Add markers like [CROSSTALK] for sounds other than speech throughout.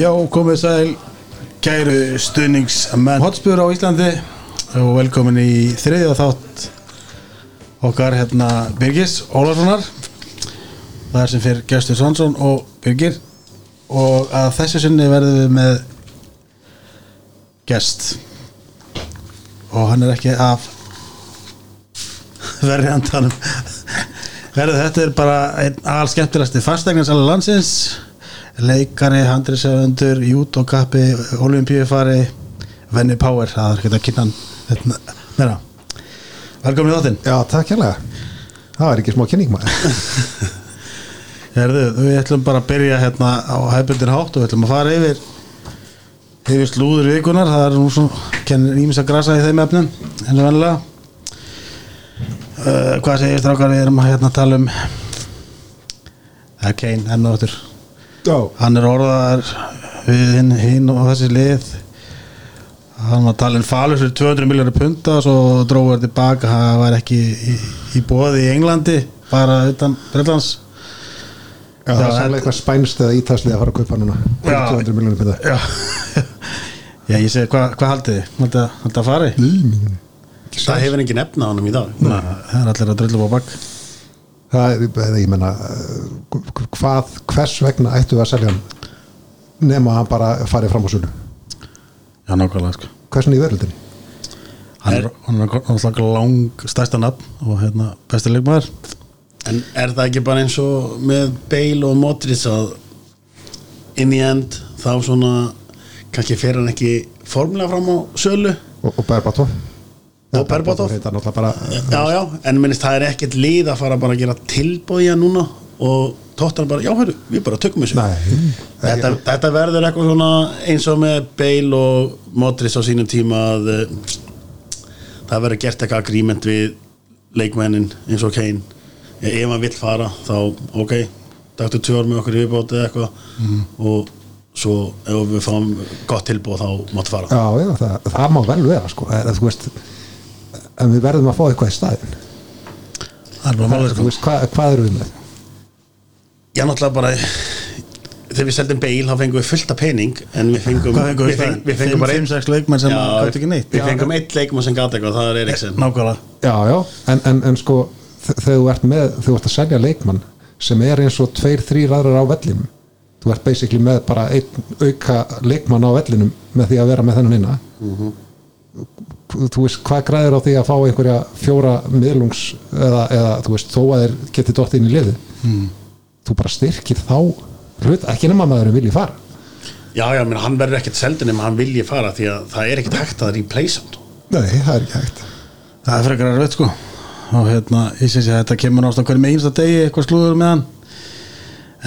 Já, komið sæl kæru stuðningsmenn. Hotspur á Íslandi. Og velkomin í þriðja þátt okkar hérna Birgis Ólarssonar það er sem fyrir Gestur Svansson og Birgir. Og að þessu sinni verðum við með gest. Og hann er ekki af verri andanum verður þetta er bara einn alls skemmtilegasti fastegnarsala landsins leikari, handriðsöfundur jútókappi, olimpíufari Venni Power, það er ekki að kynna hann. Hérna, meira. Velkomin í þáttinn. Já, takk hérlega. Það var ekki smá kynning maður. [LAUGHS] Herðu, við ætlum bara að byrja hérna á hefbundin hátt og við ætlum að fara yfir yfir slúður vikunar það er nú svona, kennir ímis að grasa í þeim efnum og vennilega uh, hvað segir strákar við erum að hérna tala um það er Kane enn og áttur Já, hann er orðaðar við hinn, hinn og þessi lið. Hann var talin falur fyrir 200 miljónar punta og svo dróður tilbaka. Hann var ekki í, í bóði í Englandi bara utan Breitlands já það er sannlega eitthvað spænst eða ítalslið að fara að kaupa núna Já. 200 miljonum fyrir já. Já ég segi hvað hva haldið þið þetta, þetta fari? Það hefur engin efna á honum í dag. Næ, það er allir að drullu á bakk Það er, ég menna uh, hvað, hvers vegna ættu við að selja hann nema að hann bara farið fram á sölu? Já nákvæmlega sko. Hversin í veröldinni? hann er, hann er náttúrulega lang stærsta nafn og hérna besti leikmaður. En er það ekki bara eins og með Bale og Modric að in the end þá svona kannski fer hann ekki formulega fram á sölu? Og, og Berbatov Það náttúrulega bara Já, já, en minnist það er ekkert lið að fara bara að gera tilbóðja núna og tóttar bara, já, hörru, við bara tökum þessu. Nei, þetta, þetta verður eitthvað svona eins og með Bale og Modric á sínum tíma að eh, það verður gert eitthvað agreement við leikmennin eins og Kane. Ef hann vill fara þá ok, dagtu tvö ár með okkur viðbóti eða eitthvað og svo ef við fáum gott tilbúð þá máttu fara. Já, já, það, það má vel vera sko. Eða, þú veist en við verðum að fá eitthvað í staðin það er bara málið sko. hvað, hvað eru við með? Já, náttúrulega bara þegar við seldum Bale þá fengum við fullt af pening en við fengum, hvað fengum við, við feng, við fengum bara einn 5-6 leikmenn sem gátt ekki neitt. við fengum eitt leikmann sem gata eitthvað, það er Eriksen. Nákvæmlega. Já, já, en, en, en sko þegar þú ert með, þegar þú ert að selja leikmann sem er eins og tveir, þrýr aðrar á vellinum þú ert basically með bara einn auka leikmann á vellinum með því að vera með þennan inna þú veist, hvað græður á því að fá einhverja fjóra miðlungs eða, eða þú veist, þó að þeir geti dótt inn í liði þú bara styrkir þá hlut, ekki nema maðurinn vilji fara. Já, já, menn hann verður ekkert seldin ef hann vilji fara því að það er ekkert hægt að replace hann Nei, það er ekki hægt. Það er frekar að rauð sko. Og hérna, ég sé að þetta kemur náttúrulega hverjum einsta degi eitthvað slúður með hann.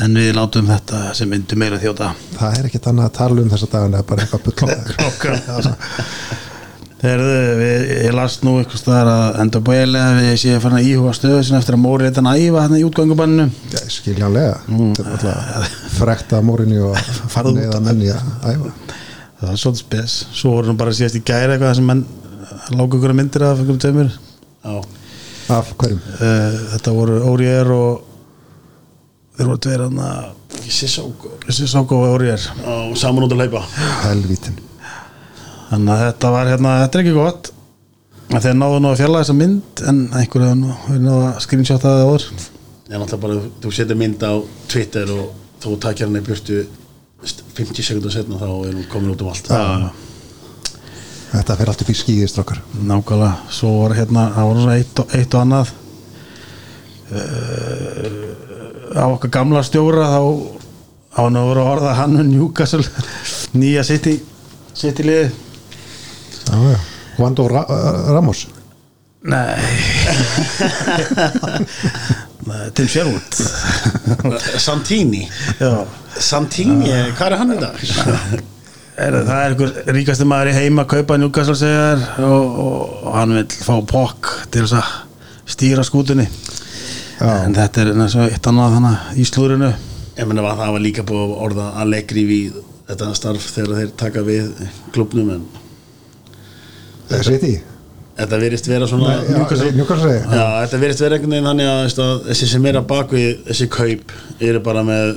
En við látum þetta sem myndi meira þjóta. Það er ekkert annað að tala um þessa dagana það er bara eitthvað [LAUGHS] Þegar við, ég las nú eitthvað staðar að enda bæli að við séum farin að íhuga stöðu sinna eftir að móri þetta næfa hann í útgangubanninu Já, skiljanlega. Þetta er alltaf frekt að morinni og Farðu út. neða menni að æfa. Það var svolítið spes. Svo voru nú bara síðast í gæri eitthvað sem menn lágu ykkur myndir af einhverjum tveimur. Já, af hverjum? Uh, þetta voru Óriér og þeir voru tveir hann að Sissoko. Sissoko og Óriér og saman út að hlaupa helvítin þannig að þetta var hérna, þetta er ekki gott. Að þeir náðu nú að fjalla þessa mynd en einhverju hefur náðu að screenshotta það áður Ég náttúrulega bara, þú setur mynd á Twitter og þú takir hann í björtu 50 sekundar setna þá er hún komin út um allt. Já. þetta fer allt upp í skíði strókar nákvæmlega, svo var hérna það voru svona eitt og, eitt og annað. Uh, á okkar gamla stjóra þá á hann að voru að orða hann og Newcastle [LAUGHS] nýja sitt í sitt í liði Vando Ra uh, Ramos? Nei. [LAUGHS] Tim Sherwood. Santini. Já. Santini, hvað er hann í dag? [LAUGHS] Er, það er einhver ríkasti maður í heima að kaupa Newcastle segar og, og, og hann vil fá pokk til þess að stýra skútunni. Já. en þetta er eins og eitt annað þannig í slúrinu Ég meina að það var líka búið að orða Allegri við þetta starf þegar þeir taka við klubnum en sitt í þetta virðist vera svona Newcastle. Newcastle Já, þetta virðist vera einhvern veginn þannig að, þessi sem er að bakvið þessi kaup eru bara með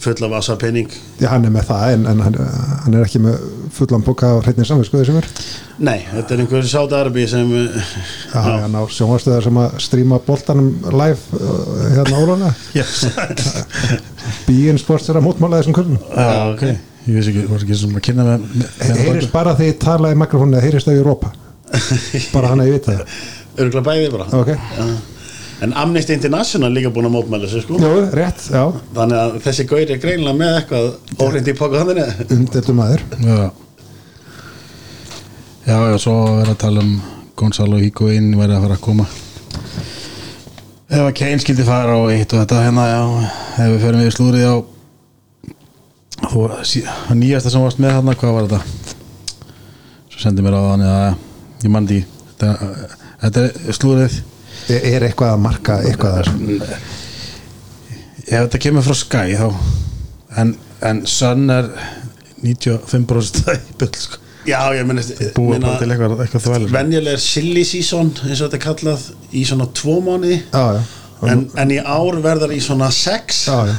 fulla vasa penning Já, hann er með það en, en hann, hann er ekki með fullan boka á hreitni samvinsku þessum er Nei, þetta er einhver sátarbi sem uh, Já, hann á sjónvarstöðar sem að stríma boltanum live uh, hérna ólana [LAUGHS] yes. [LAUGHS] Bíin sports er að mótmála þessum kurlum Já, ok Ég veist ekki, var ekki sem að kynna með, með Heyrist bara þegar ég tala í mikrofónu eða heyrist það í Europa bara hann að ég [LAUGHS] vita það. Örgulega bæði bara. Ok, En Amnesty International er líka búin að mótmæla sig sko. Jú, rétt, já, Þannig að þessi gaur er greinlega með eitthvað óhrind í pokaðaninu umdeldu maður. Já. Já, já, svo verður að tala um Gonzalo Higuain væri að fara að koma. Ef að Kane skildi fara á eitt og þetta hérna, já. Ef við förum við slúrið á þú, sí- nýjasta sem varst með hérna, hvað var þetta? Svo sendi mér á þannig að ég mann því þetta, þetta er slúrið Er er eitthvað að marka eitthvað ef þetta kemur frá Sky þá. En, en Sun er 95% [LAUGHS] í bull sko. Já, ég meni búa bara til eitthvað, eitthvað þvælir Venjulega er silly season eins og þetta er kallað í svona tvo mánu Já, já, en, en í ár verður í svona sex. Já, já.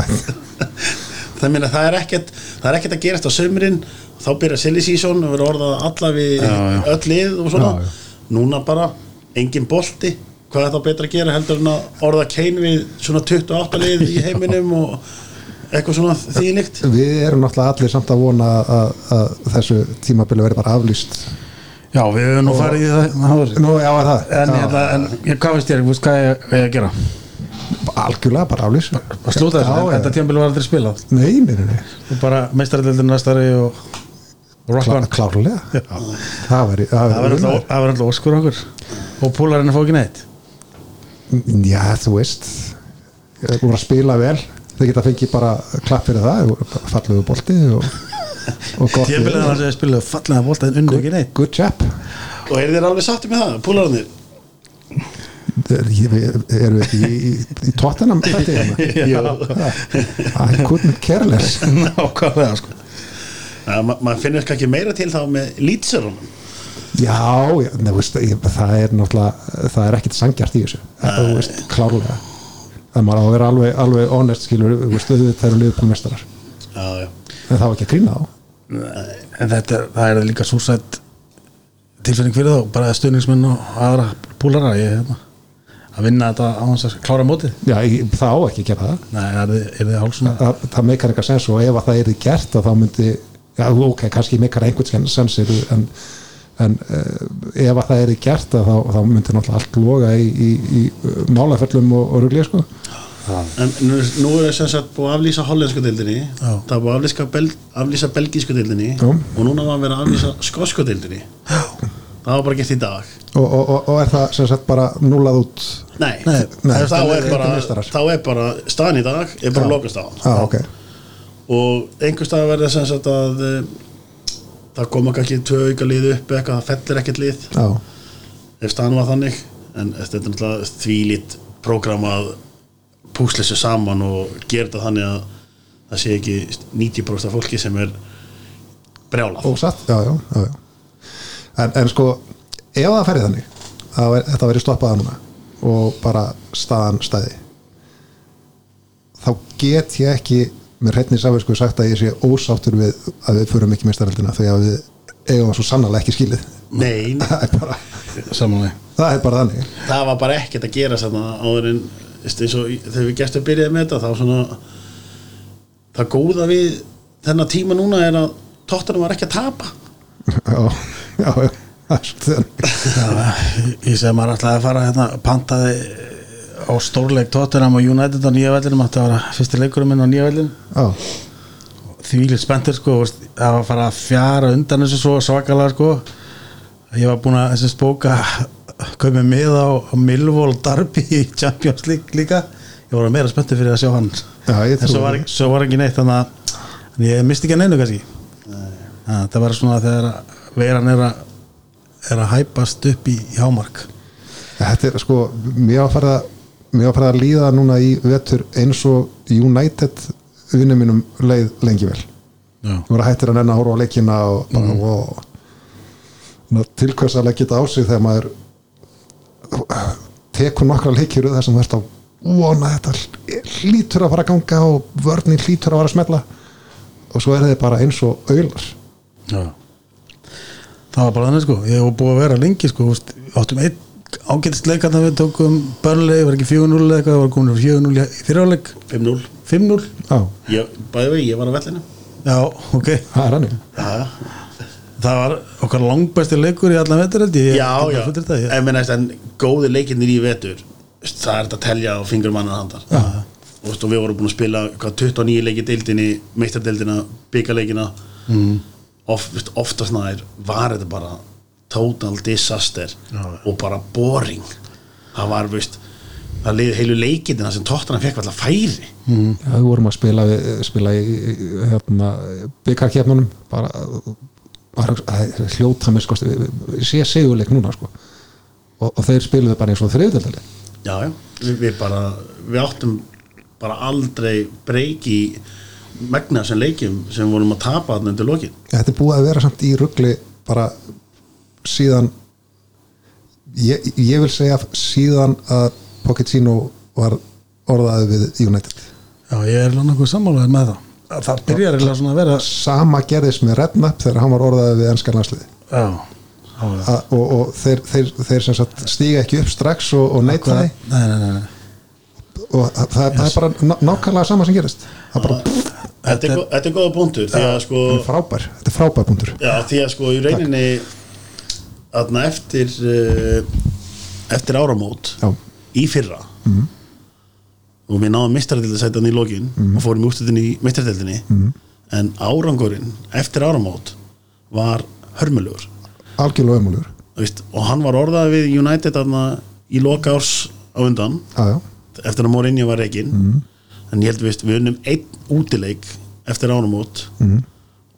[LAUGHS] það meina það er ekkert það er ekkert að gerast á sömurinn þá byrja silly season og verður orðað alla við Já, já. öll lið og svona. Já, núna bara engin bolti. Hvað er þá betra að gera heldur en að orða Kane við svona 28 lið í heiminum og eitthvað svona þýlikt Við erum náttúrulega allir samt að vona að, að þessu tímabili verði bara aflýst. Já, við höfum nú farið í það. Nú, já, er það? En, já, hérna, en ég, hvað veist þér, þú veist hvað ég, ég að gera Algjörlega bara aflýst að slúta þessu, já. þetta tímabili var aldrei spilað. Nei, nei, nei, nei. og bara meistaraldildin næstari og, og rock Klá, band. klárlega. Það það væri alltaf það óskur okkur. Og púlarinn fá ekki neitt. Já, þú veist. Þú voru að spila vel. Þeir geta fengið bara klapp fyrir það. Falluðu bolti og, og gott tímabilið lið. þannig að spilaðu fallega bólta en unnu ekki neitt. Good job. Og er þér alveg sáttu með það, púlararnir Erum við ekki í, í, tóttunum þetta hérna? [LAUGHS] I couldn't care less [LAUGHS] nákvæmlega sko. Ja, ma maður finnir kannski meira til þá með lýtserunum Já, já veist, ég, það er náttúrulega það er ekkit sangjart í þessu. Þú veist, klárlega. Það maður á að vera alveg, alveg honest skilur, veist, auðvitað eru liðbúin mestarar já, já. en það var ekki að grína á en þetta, er- það er líka súsætt tilfinning fyrir þá, bara stuðningsmenn og aðra púlara ég, hérna, að vinna þetta á hans að klára mótið? Já, ég, það á ekki að gera það. Nei, er er þið hálsuna það, það meikar eitthvað sens og ef að það er gert að þá myndi, já ok, kannski meikar einhvern sens en, en uh, ef að það er gert að þá, þá myndi náttúrulega allt loga í, í, í uh, málaföllum og, og ruglið sko. En nú, nú er sem sagt búið að aflýsa hollensku deildinni. Já. það er búið að aflýsa, bel, aflýsa belgísku deildinni. Já. og núna var að vera að aflýsa skosku deildinni það var bara gert í dag. Og, og, og, og er það sem sagt bara núlað út? Nei, Nei, nei, þá, er bara, þá er bara staðan í dag er bara lokast á. Já, ok, og einhver stað verður sem sagt að eh, það koma kannski tvö auka lið upp eitthvað, það fellir ekkert lið. Já, ef staðan var þannig. En þetta er náttúrulega þvílít prógram að púsla þessu saman og gera þetta þannig að það sé ekki 90% af fólki sem er brjálað. Ósatt já, já, já, já. En, en sko ef það ferði þannig að þetta verið stoppaða núna og bara staðan stæði. Þá get ég ekki með hreitni sáfisku sagt að ég sé ósáttur við að við förum ekki meistaröldina þegar að við eigum það svo sannarlega ekki skilið. Nei, [LAUGHS] það er bara, samanlega það er bara þannig. Það var bara ekkert að gera þarna áður en veist, eins og í- þegar við gestum byrjaði með þetta þá svona það góða við þennan tíma núna er að tóttunum var ekki að tapa. Já, já, já, ég segi maður alltaf að fara hérna pantaði á stórleik Tottenham og United á nýja vellinum að vera fyrsti leikurum minn á nýja vellin já, því líkt spenntur sko það var að fara að fjara undan þessu svo svakalega sko. Ég var búin að þessi spóka komið með á, Millwall Darby í Champions League líka. Ég var meira spenntur fyrir að sjá hann. Já, en svo var, svo var ekki neitt þannig að ég misti ekki að neinu kannski. Að það var svona þegar að veiran er að er að hæpast upp í, hámark. Þetta er sko, mér var farið að að líða núna í vetur eins og United vinnum mínum leið lengi vel. Þú voru hættir að nenn að horfa á leikina og bara, mm. wow til hvers að leggja þetta á sig þegar maður tekur nokkra leikir þar sem ert á vona að þetta hlýtur að fara að ganga og vörnin hlýtur að fara að smetla og svo er þið bara eins og auðlar. Já. Það var bara þannig sko. Ég hef búið að vera lengi sko áttum einn ágætist leik að við tókum börnlega, var ekki 4-0 eða eitthvað, það var komin 4-0 í fyrirháleik 5-0 5-0 Já, Ég, bæði vegi, ég var á vellinu já, ok, það er hann Já, það var okkar langbæsti leikur í allan vetur held ég. Já, já. bara fullyrt það, ég- En, en góði leikinnir í vetur það er þetta að telja á fingur mannar handar. Já. og, veist, og við vorum búin að spila hvað, 29 leiki deildinni, meistardeildina byggarleikina mm. Of, veist, oftast nær var þetta bara total disaster Já. og bara boring. Það var, veist það liði heilu leikindina sem tóttarna fekk alltaf færi. Já, við vorum að spila, við, spila í hérna, byggarkefnunum bara, bara að hljóta með sko, sé sigurleik núna sko. og, og þeir spiluðu bara eins og þriðdeldali já, já, við, við bara við áttum bara aldrei breyki megna sem leikjum sem vorum að tapa þarna undir lokin. Þetta er búið að vera samt í ruggli bara síðan ég, ég vil segja síðan að Pochettino var orðaði við United. Já, ég er langt okkur sammálaður með það. Að það byrjar eiginlega svona að vera sama gerðist með Redknapp þegar hann var orðaði við ennska landsliði já, já, já. A- og, og þeir, þeir, þeir sem sagt stíga ekki upp strax og, og neita nei, því. Nei, nei, nei. og það, það er bara ná- nákvæmlega sama sem gerist. Það bara Þetta er, þetta er punktur því að sko, frábær þetta er frábær punktur. Já, því að sko í rauninni aðna eftir uh, eftir áramót já, í fyrra og við náðum mistaradildasætan í lokin og fórum úrstöðin í mistaradildinni en árangurinn eftir áramót var hörmulegur. Algjörlega veist, og hann var orðað við United aðna í loka árs á undan. Já, já, eftir að Mourinho var reikin en ég held við, við unnum einn útileik eftir ánumót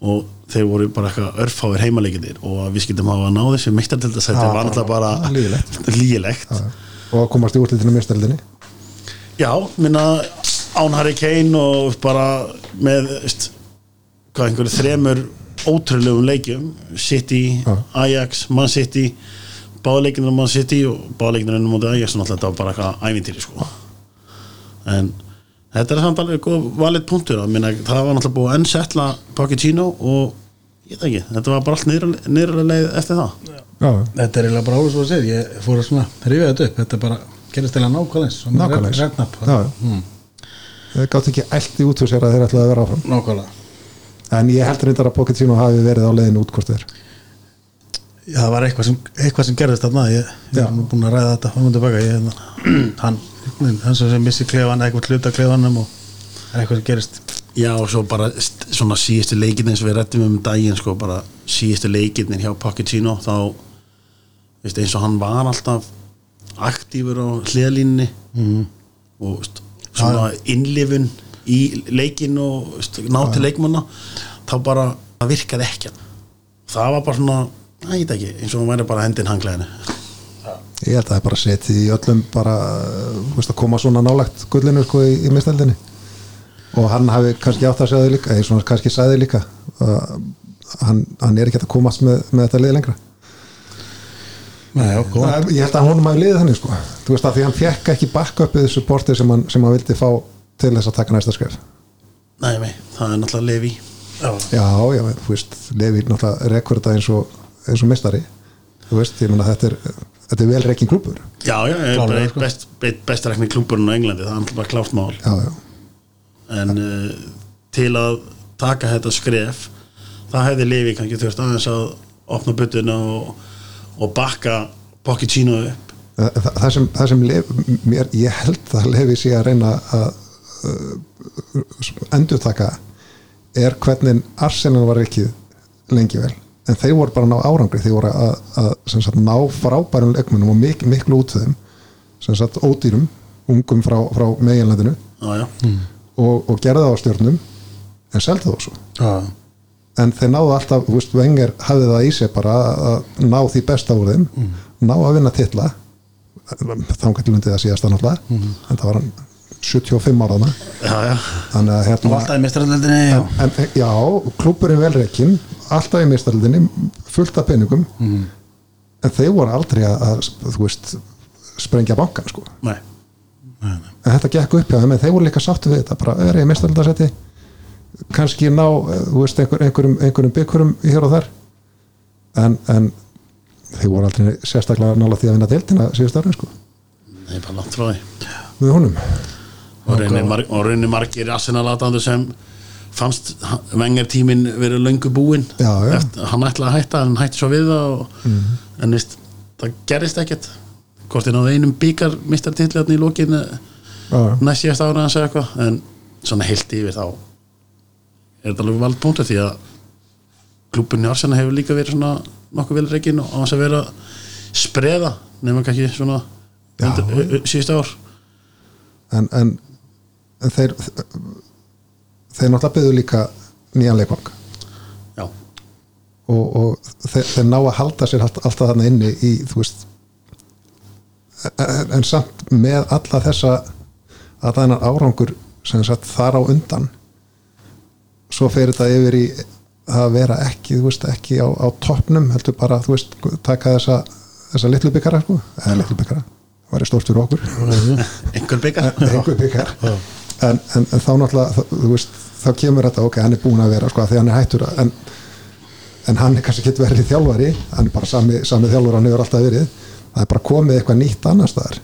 og þeir voru bara eitthvað örfáir heimaleikir og að við skildum hafa að ná þessu meistardildasæti Já, var náttúrulega bara lýgilegt [LAUGHS] og að komast í úrlítinu mjösteldinni já, minna án Harry Kane og bara með veist, hvað einhverju þremur ótrúlegum leikjum. City. Ajax, Man City báðleikinur Man City og báðleikinur mútið Ajax og náttúrulega þetta var bara eitthvað ævintýri sko. En þetta er samt alveg góð valið punktur. Minna, það var náttúrulega búið að ennsettla Pochettino og ég veit ekki, þetta var bara allt niðurlega leið eftir það. Já, já. þetta er eiginlega bara alveg svo að segja. Ég fór að svona rifja þetta upp. Þetta bara gerist eiginlega nákvæmlega eins og með Nákvæmlega eins. Redknapp. Já, já. Mm, þeir gátt ekki eldi út úr sér að þeir ætlaði að vera áfram. Nákvæmlega. En ég heldur reyndar að Pochettino hafi verið á leiðinu út hvort þeir Já, það var eitthvað sem, eitthvað sem gerðist þarna. Ég, ég Já. er nú búin að ræða þetta [CLEARS THROAT] hann, hann, hann sem missi klefan eitthvað hluta klefanum og eitthvað sem gerist. Já og svo bara svona síðustu leikinn eins og við rættum um daginn sko bara síðustu leikinn hjá Pochettino þá veist, eins og hann var alltaf aktífur á hliðalínni mm. og veist, svona innlifun í leikinn og veist, ná til leikmanna þá bara virkaði ekki það var bara svona, næ, ég veit ekki eins og hann væri bara hendin hangleginu ég held að það er bara setið í öllum bara uh, veist, að koma svona nálagt gullinu sko, í, í misteldinni og hann hafi kannski átt að segja þau líka eða svona kannski sagði líka uh, hann, hann er ekki að komast með, með þetta lið lengra. Nei, góð Það- ég held að honum hafi liðið þannig sko. þú veist að því hann fekk ekki backupið supportið sem hann, sem hann vildi fá til þess að taka næsta skref. Nei, nei, það er náttúrulega Levi. Já, já, já, þú veist, Levi náttúrulega rekur þetta eins og, eins og mistari þú veist, ég meina þetta er þetta er vel reikin klúpur Já, já, er eitt sko. best, eitt bestarekni klúburinn á Englandi, það er náttúrulega bara klárt mál. Já, já, en uh, til að taka þetta skref það hefði Levi kannski þurft aðeins að opna byttuna og, og bakka Pochettino upp. Þa, það, það sem, það sem lef, mér, ég held að Levi sé að reyna að uh, endurtaka er hvernig Arsenal var ekki lengi vel en þeir voru bara að ná árangri. Þeir voru að, að sem sagt, ná frábærum leikmunum og mik miklu út þeim sem sagt ódýrum, ungum frá, frá meginlandinu. Já, já, og, og gerði það á stjórnum en seldi það svo. Já, en þeir náðu alltaf, þú veist, Wenger hafði það í sig bara að ná því besta úr þeim ná að vinna titla. Þá gæti lundið að síðast að náttúrulega en það var hann 75 ára þarna. já, já. þannig að hérna alltaf já. en, já, klúburinn velreikin alltaf í mistaraldinni, fullt af peningum en þeir voru aldrei að, að þú veist, sprengja bankan sko. Nei, en þetta gekk upp hjá þeim en þeir voru líka sáttu við þetta bara er ég mestaröldasetti kannski ná, eh, þú veist, einhver, einhverjum, einhverjum byggurum hér og þar. En, en þeir voru aldrei sérstaklega nála því að vinna deildina síðust árin sko, Nei, bara langt frá því. Við honum. Og reynir, margir Arsenal-aðdandu sem fannst vengar tíminn verið löngu búinn. Hann ætlaði að hætta, hann hætti svo við það og, en veist, það gerist ekkert. Hvort er náðu einum byggar mistartillarni í lókin já, já. næst síðast ára að segja eitthvað en svona heilt yfir þá er þetta alveg vald punktu því að klúbunni Arsenal hefur líka verið svona nokkuð vel reikin og á þess að vera spreða nema kannski svona síðustu ár. En, en, en þeir þeir náttúrulega byggðu líka nýjan leikvang já, og, og þeir, þeir ná að halda sér allt, alltaf þarna inni í þú veist en, en samt með alla þessa að það er árangur sem sagt þar á undan svo fer þetta yfir í að vera ekki, þú veist, ekki á, á toppnum heldur bara, þú veist, taka þessa þessa litlu byggara, sko, eða litlu byggara það var stórt fyrir okkur. [LAUGHS] Einhver byggar einhver byggar en, en, en þá náttúrulega þú veist, þá kemur þetta, ok, hann er búin að vera sko, því hann er hættur að- en, en hann er kannski getur verið þjálfari hann er bara sami, sami þjálfur hann hefur alltaf verið. Það er bara komið eitthvað nýtt annars staðar.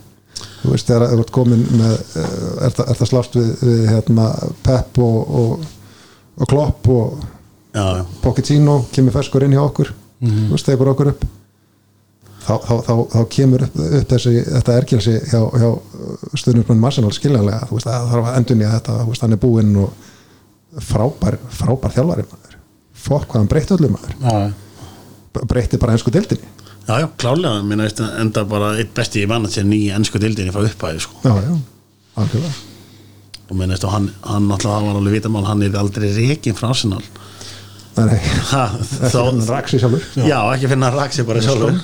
Þú veist, þegar þú ert komin með eh, er það, er það slást við, við hérna, Pep og, og, og Klopp og já, já, Pochettino kemur ferskur inn hjá okkur. Þú veist, tekur okkur upp. Þá, þá, þá, þá kemur upp, upp þessi, þetta ergjelsi hjá, hjá stuðnismunum Arsenal skiljanlega. Þú veist, það þarf að endunja þetta þú veist, hann er búinn og frábær, frábær þjálfari maður. Fokk hvað hann breytti öllum maður. Já, breytti bara ennsku dildinni já, já, klálega minna veist enda bara eitt besti í mann að sér nýja ennsku dildinni frá upphæði sko. já, já, algjörlega. Og minna veist og hann, hann alltaf það var alveg vitamál hann er aldrei reikin frá Arsenal. Nei, [LAUGHS] ha, ekki þá, hann raksi sjálfur. Já, ekki finna að raksi bara sjálfur. [LAUGHS]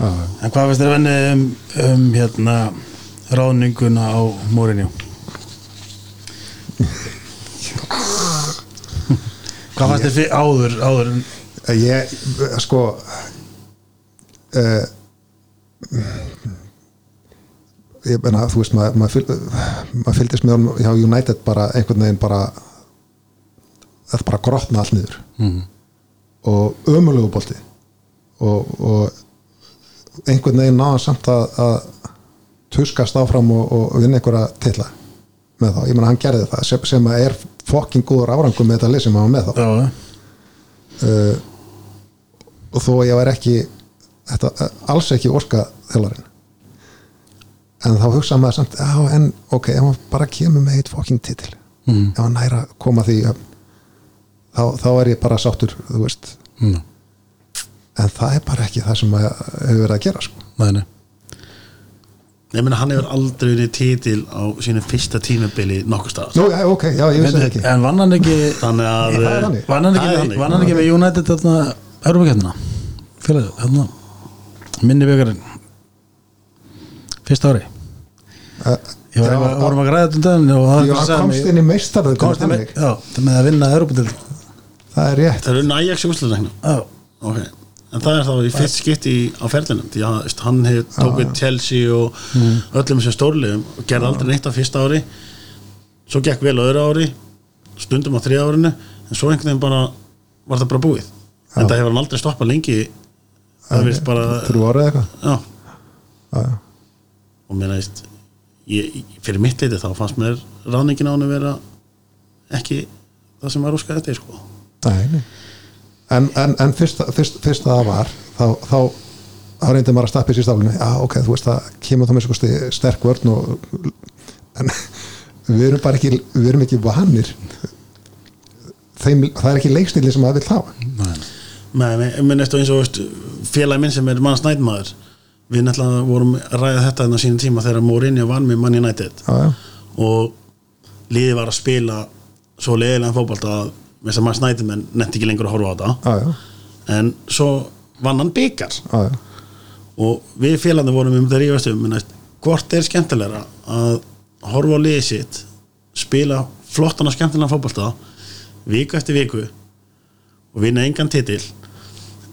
já, En hvað finnst þér venni um, um hérna ráðninguna á Mourinho? Hvað fannst þér fyrir áður, áður en ég, sko uh, ég menna, þú veist maður mað fylg, mað fylgdist með honum hjá United bara einhvern veginn bara þetta bara grotna allt niður. Mm. og ömulegu bolti. Og, og einhvern veginn náða samt að, að tuskast áfram og, og vinna einhverja tilla með þá, ég menna hann gerði það sem, sem að er fokking góður árangum með þetta lið sem hann var með þá uh, og þó að ég væri ekki þetta, uh, alls ekki orka þjálfarinn en þá hugsa maður samt já en ok, ef hann bara kemur með eitt fokking titil Mm. ef hann næra koma því upp, þá, þá er ég bara sáttur þú veist, mm. en það er bara ekki það sem hefur verið að gera sko. Nei, nei ég meina hann hefur aldrei verið titil á sínu fyrsta tímabili nokkuð stað Nú, já, ok, já, ég vissi það ekki. En vann hann ekki þannig að Það er þannig. Vann hann Það er ekki, þannig. vann hann ekki með United þarna Europakettina Félagið, þarna. Minni byggarinn Fyrsta ári. Uh, Ég var já, eitthvað, vorum að græða þetta um daginn og það já, hann komst inn í meistaröð komst inn með, já, það með að vinna Europakettina það er rétt. Það eru næjax í úsluðregna Já, ok en það er þá í fyrst skipti á ferlinum því að hann hefur tókið Chelsea og öllum þessum stórliðum og gerði aldrei neitt á fyrsta ári. Svo gekk vel á öðru ári stundum á þriða árinu en svo einhvern veginn bara var það bara búið. En það hefur hann aldrei stoppað lengi það virðist bara þrjú árið eitthvað. Já, já, já. og mér veist fyrir mitt leiti þá fannst mér ráðningin á hann að vera ekki það sem var óskæði þetta sko. Nei, nei. En, en, en fyrst, fyrst, fyrst það var þá, þá, þá reyndi maður að stappa í sér staflinu. Já ok, þú veist það kemur þá með sko sti- sterk vörn og en [LAUGHS] við erum bara ekki við erum ekki vanir Þeim, það er ekki leiksnýli sem að vil hafa. Nei, ég minn eftir eins og félagi minn sem er mann snædmaður við náttúrulega vorum ræða þetta en á sínum tíma þegar Mourinho vann með mann United. Já, já, og liðið var að spila svo leiðilega fótbolta að þess að mann snædmenn netti ekki lengur að horfa á þetta. Já, já, en svo vann hann byggar og við félagandi vorum um það rífast um menn, hvort er skemmtilegra að horfa á liðið sitt spila flottan og skemmtilega fótbolta viku eftir viku og vinna engan titil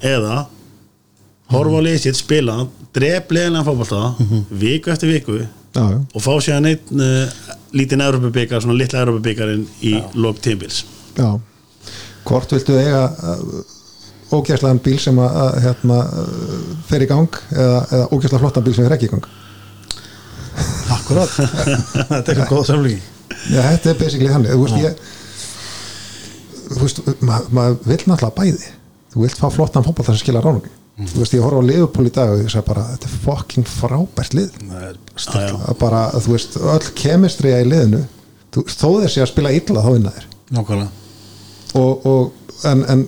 eða horfa á liðið sitt, spila dref leðilega fótbolta viku eftir viku já, og fá sér einn uh, lítinn Europabikar, svona litla Europabikarinn í lok tímbils já hvort viltu eiga uh, ógæslegan bíl sem að, að hérna, uh, fer í gang eða, eða ógæslega flottan bíl sem fer ekki í gang? Akkurat [LAUGHS] Þetta er eitthvað góð samlíki Já, þetta er basically þannig. Þú veist, ég Þú veist, maður ma vill náttúrulega bæði. Þú vilt fá flottan fótball sem skila ránungi Þú veist, ég horf á Liverpool í dag og ég segi bara Þetta er fucking frábært lið. Já. að bara, þú veist, öll kemistriða í liðinu þú, þó þessi að spila illa þá vinna þér Nákvæmlega og, og en, en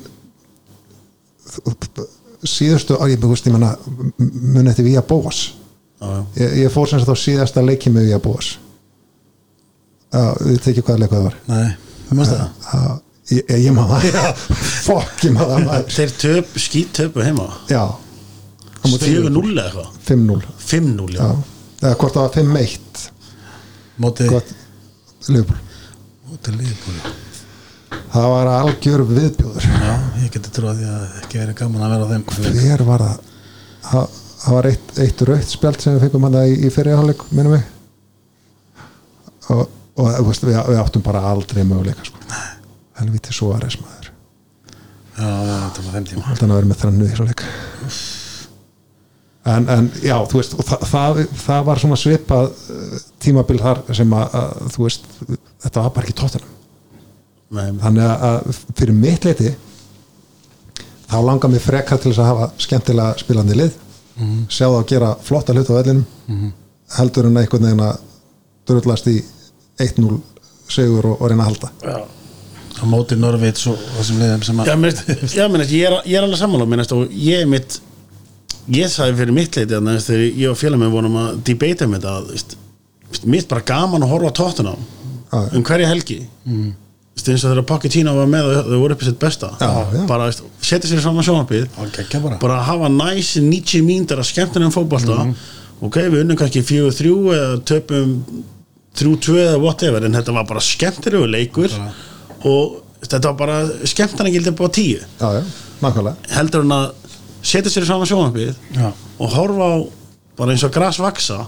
síðustu á, ég, þú veist, ég menna muni þetta við að bóas ég, ég fór sem sagt á síðasta leiki með við að bóas Já, við tekið hvaða leik það var. Nei, þú mást það? Ég, ég, maður [LAUGHS] fokk ég maður. Þeir töp, skýt töpu heima. Já, 4-0 eða eitthvað? 5-0 5-0, já, eða hvort það var 5-1 Mótið gott, Liverpool. Mótið liðbúli það var algjör viðbjóður. Já, ég geti trúið að ekki verið gaman að vera á þeim. Hver var það? Það, það var eitt, eitt rautt spjald sem við fengum hann í, í fyrirháleik minnum við. Og, og veist, við, við áttum bara aldrei möguleika sko. helviti svo að resmaður Já, þetta var þeim tíma. Alltaf að vera með þrannu í svo leik. En, en já, þú veist það, það, það var svona svipað uh, tímabil þar sem að, að þú veist, þetta var bara ekki tóttunum Nei, þannig að, fyrir mitt leiti þá langar mér frekar til þess að hafa skemmtilega spilandi lið. Sjá það að gera flotta hlut á vellinum heldur en einhvern veginn að drullast í 1-0 segur og, og reyna að halda. Já. Á mótið Norvits og þessum liðum sem að Já, menn, já, menn, ég, er, ég er alveg sammála menn, og ég er mitt ég sagði fyrir mitt leiti að þegar ég og félag með vonum að debata með þetta veist, veist, mitt bara gaman að horfa á tóttuna Já, já. um hverja helgi. Mm. Eins og þegar Pochettino var með þau voru upp í sitt besta. Já, já. bara setja sér sjónarpið Og geggja bara. Bara hafa næs 90 mínútur að skemmtina um fótbolta. Mhm. ok, við unnum kannski 4-3 eða töpum 3-2 eða whatever en þetta var bara skemmtilegu leikur. Og þetta var bara skemmtina gildi bara 10 já, já, nákvæmlega. Heldur en að setja sér fram að sjónarpið Já, og horfa á bara eins og gras vaksa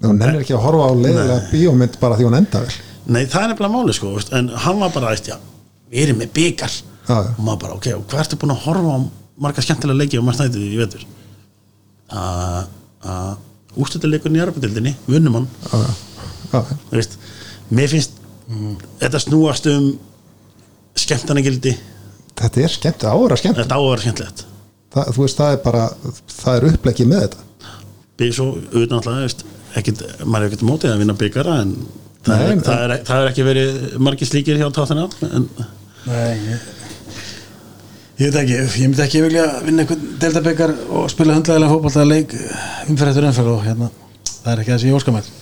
hún nennir ekki að horfa á leiðilega bíómynd bara því hún enda vel nei, það er nefnilega máli sko veist, en hann var bara, veist, já, við erum með byggar og maður bara, ok, og hvað ertu búin að horfa á marga skemmtilega leiki og maður snætið í vetur? Að úrstölduleikurinn í Arabadildinni, við unnum hann þú veist, mér finnst þetta snúast um skemmtanagildi. Þetta er skemmt, ára skemmt. Þetta á að vera skemmtilegt. Það, þú veist, það er bara það er upplegið með þetta. Byggja svo auðvitað ekkit, maður er ekkert mótið að vinna byggara en það, Nei, er, það, er, það er ekki verið margir slíkir hjá tátina en nei ég, ég veit ekki, ég myndi ekki vilja vinna einhvern deltabekar og spila hundlegaðilega fótbolta leik umferð eftir umferð og hérna, það er ekki það sem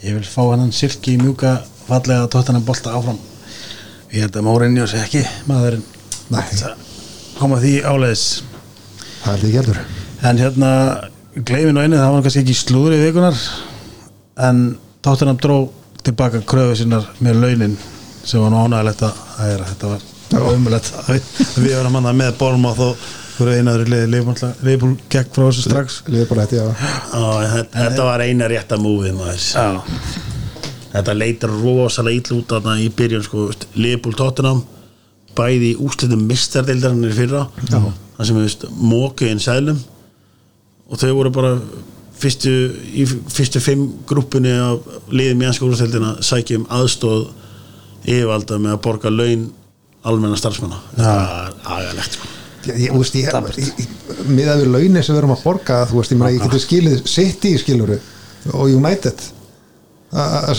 ég vil fá hann silki mjúka fallega tóttan bolta áfram. Ég held að Mourinho sé ekki maðurinn. Koma því áleiðis. Það er því heldur. En hérna gleifin og einu það var kannski ekki slúður í vikunar en tóttunum dró tilbaka kröfu sinnar með launin sem var nú ánægilegt að hæra þetta var umulett við varum hann með Bormáð og fyrir einaður í liði Leifbúl gekk frá þessu strax. Þetta, já. Á, þetta, þetta var eina rétta múfið maður. Já, þetta leitar rosalega ítl út þarna í byrjun sko, Leopold Tottenham bæði úslitum mistardeildarinnar í fyrra. Það sem við móku inn sælum og þau voru bara fyrstu, í fyrstu fimm grúpunni af liðum í ennska úrstældina sækjum aðstóð yfirvalda með að borga laun almenna starfsmanna. Það er agalegt sko. Ég, veist, ég, ég, ég miðað við launin sem við erum að borga þú veist, ég meina, ég geti skilið City skiluru og United. [LAUGHS] Að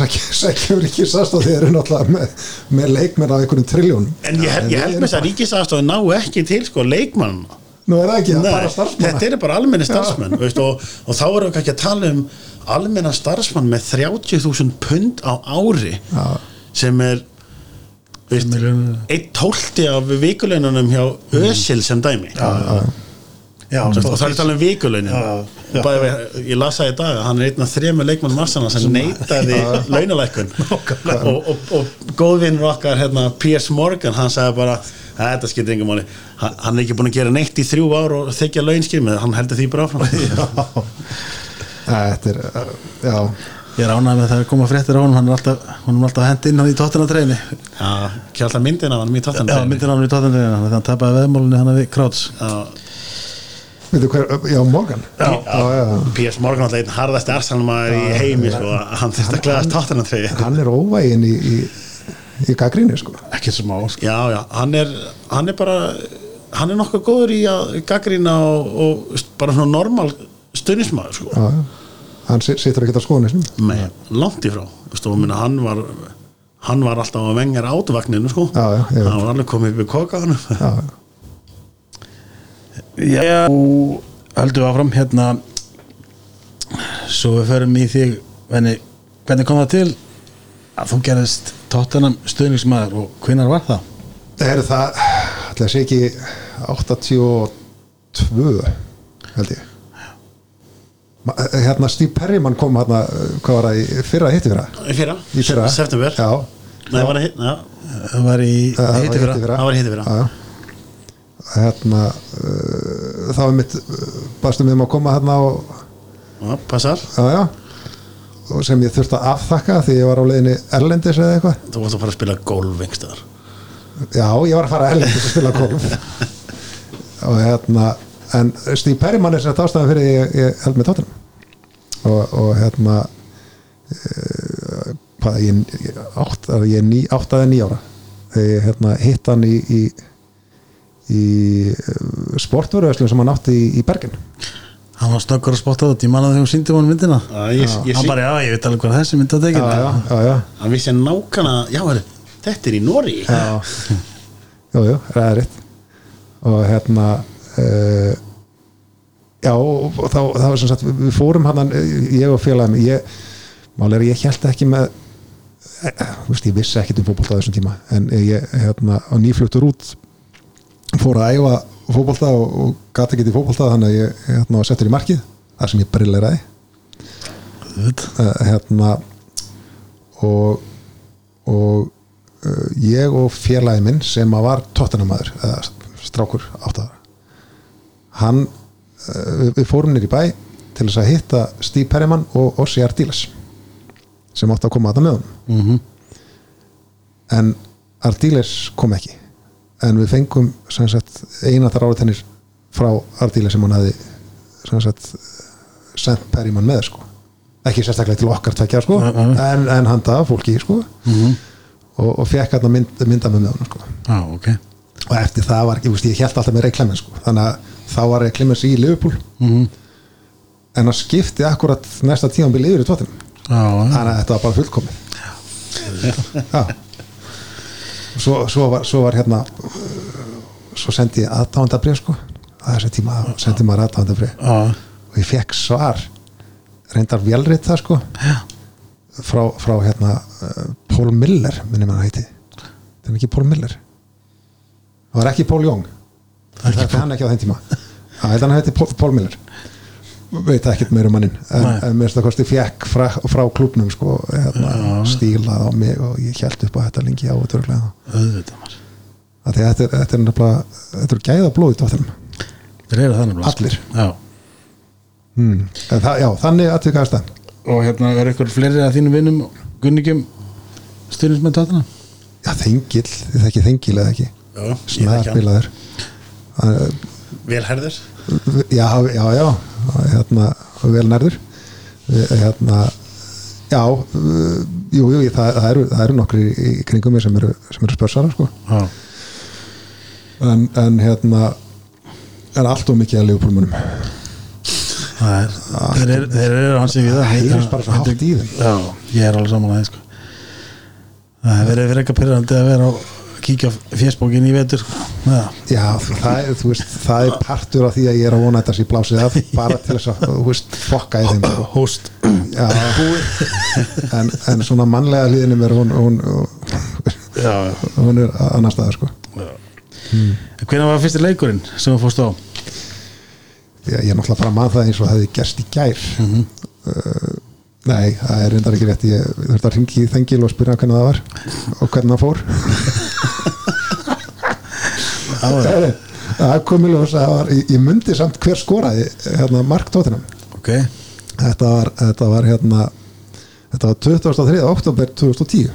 og þeir eru náttúrulega með, með leikmenn af einhverjum triljónum en ég, ég held með þess að ríkisafstofið ná ekki til sko leikmann nú er það ekki, það er bara starfsmanna. Þetta eru bara almenni starfsmenn veist, og, og þá erum við kannski að tala um almenna starfsmann með 30.000 pund á ári Já. sem er eitt tólti af vikuleinunum hjá Ösil sem dæmi. Já, og það er að tala um vikulaunin. Já, já. og bæði, ég las það í dag að hann er einn af þremur leikmann massana sem neitaði launalækkun. [LAUGHS] Og, og, og góðvinnur okkar hérna, Piers Morgan, hann sagði bara þetta skiptir engum máli. Hann, hann er ekki búin að gera neitt í þrjú ár og þykja launskir með hann heldur því bara áfram. [LAUGHS] Þetta er, uh, já. Ég er ánægð með það að koma fréttir á honum hann er alltaf, er alltaf hend inn hann í tóttina treyni Já, ekki alltaf myndin af hann í tóttan Já, myndir hann í tóttina treyni þannig að hann tapaði veðmálunni hann við Kráts veitu hver, já Morgan. P.S. Morgan alltaf einn harðasti arsalmaður í heimi sko, hann þurfti að glæðast tóttan að treyja hann er óvægin í, í, í gaggríni sko Ekki smá sko. Já, já, hann er, hann er bara hann er nokkuð góður í að gaggrina og, og bara svona normal stunnismæður sko. já, já. hann situr ekki á skoðunisnum Nei, langt í frá Vistu, minna, hann var hann var alltaf að vengar átuvagninu sko. Já, hann var alveg komið upp í kokaðanum já, Já, og höldum við áfram hérna. Svo við förum í þig venni, hvernig kom það til að þú gerðist tóttinam stuðningsmaður og hvinnar var það? það er það ætla að sé ekki 82 held ég. Ma- hérna Steve Perryman kom hérna hvað var það í fyrra hitti fyrra í fyrra, í fyrra. September. Já, Nei, var það já, var í fyrra hittifyrra. það var hitti fyrra Já, já. Hérna uh, þá er mitt uh, baðstum við um að koma hérna og Já, passar, já, já. Og sem ég þurfti að afþakka því ég var á leiðinni Erlendis eða eitthvað. Þú varst að fara að spila golf einhverstaðar já, ég var að fara Erlendis að spila golf. [LAUGHS] Og hérna en Steve Perryman er þetta ástæðan fyrir ég, ég held með tóttunum og, og hérna uh, hvað, ég, ég, átt, ég er ný, átt aðeins ný ára þegar ég hérna, hitt hann í í, í sportverðuðslum sem hann átti í, í Bergen. Hann var snöggur að spotta út, ég manna þegar hún síndi honum myndina. Já, ég, ég, Hann bara, já, ég veit alveg hvað þessi mynd að já, tekja já, já, já, hann vissi nákvæmlega já, heru, þetta er í Nóri já. jú, er rétt. Og hérna uh, já, og og þá, það var sem sagt við fórum hann, ég og félagum ég, mál er að ég held ekki með eh, þú veist, ég vissi ekkit um fótbolta á þessum tíma en ég, hérna, á nýfluttur út fór að æfa fótbolta og, og gati ekki í fótbolta þannig að ég hérna, settur í markið þar sem ég brilleraði uh, hérna og og uh, ég og félagi minn sem að var tóttunamaður eða strákur áttaðar hann uh, við, fórum nýr í bæ til þess að hitta Steve Perryman og Ossi Ardiles sem átti að koma að það með honum. Mm -hmm. en Ardiles kom ekki en við fengum sagt, eina þar áratennir frá Ardiles sem hann sagt, sendt Perryman með sko. Ekki sérstaklega til okkar tvekja sko Nei, nei. en, en handa fólki sko. Mhm. og, og fekk hérna mynd, mynda með með honum sko. Já, ok. Og eftir það var veist, ég held alltaf með Ray Clemens sko. þannig að þá var Ray Clemens í Liverpool. Mm en hann skipti akkurat næsta tímanbíl yfir í tóttum Já, já, þannig að þetta var bara fullkomið. Já svo, svo, var, svo var hérna uh, svo sendi ég aðdáðandabrið sko. Að þessi tíma sendi maður aðdáðandabrið já, og ég fekk svar reyndar velrið það sko frá, frá hérna uh, Paul Miller minnum hann heiti. Það er ekki Paul Miller. Það var ekki Paul Young. Það er hann ekki á þeim tíma. Það held hann Paul, Paul Miller veit ekkert meira um mannin en, en mér finnst það kosti fekk frá, frá klúbnum sko, hérna, stílað á mig og ég held upp á þetta lengi á maður. Það þetta er, þetta er nefnilega þetta er gæða blóð í tóttunum Þeir eru þannig blás. Allir. Já. En það, já, þannig aðtökaðast það Og hérna er ykkur fleiri af þínum vinnum Gunningjum styrnismenn tóttina já, þengil, þið þekki þengil eða ekki? Já, ég þekki snæðar hann. spilaður Það- velherður já, já, já hérna, vel nærður hérna já, uh, jú, jú, það, það eru, það eru nokkri í, kringum mig sem eru, sem eru spörsara sko. En, en hérna er allt og mikið að er Þeir eru, þeir eru hans í við það heyrist bara svo hátt í þeim. Já, ég er alveg saman aðeins sko. Það hefur verið fyrir eitthvað pyrrandi að vera að kíkja á fésbókin í vetur. Sko. Já, já, það veist, það er partur af því að ég er að vona þetta sem ég blásið af [LAUGHS] bara til þess að, þú veist, fokka í þeim. Hóst já, en, en svona mannlega hlýðinum er hún, hún, Já, hún er annar staðar sko. Hvernig var fyrsti leikurinn sem þú fórst á? ég, ég er náttúrulega bara mann það eins og það hefði gerst í gær. Uh, nei, það er reyndar ekki rétt. Ég þurfti að ringi í þengil og spyrja hvernig það var og hvernig það fór. [LAUGHS] Það kom í ljós það ég, myndi samt hver skoraði hérna, Mark Tottenham. Ok, þetta var, þetta var hérna þetta var 23. oktober 2010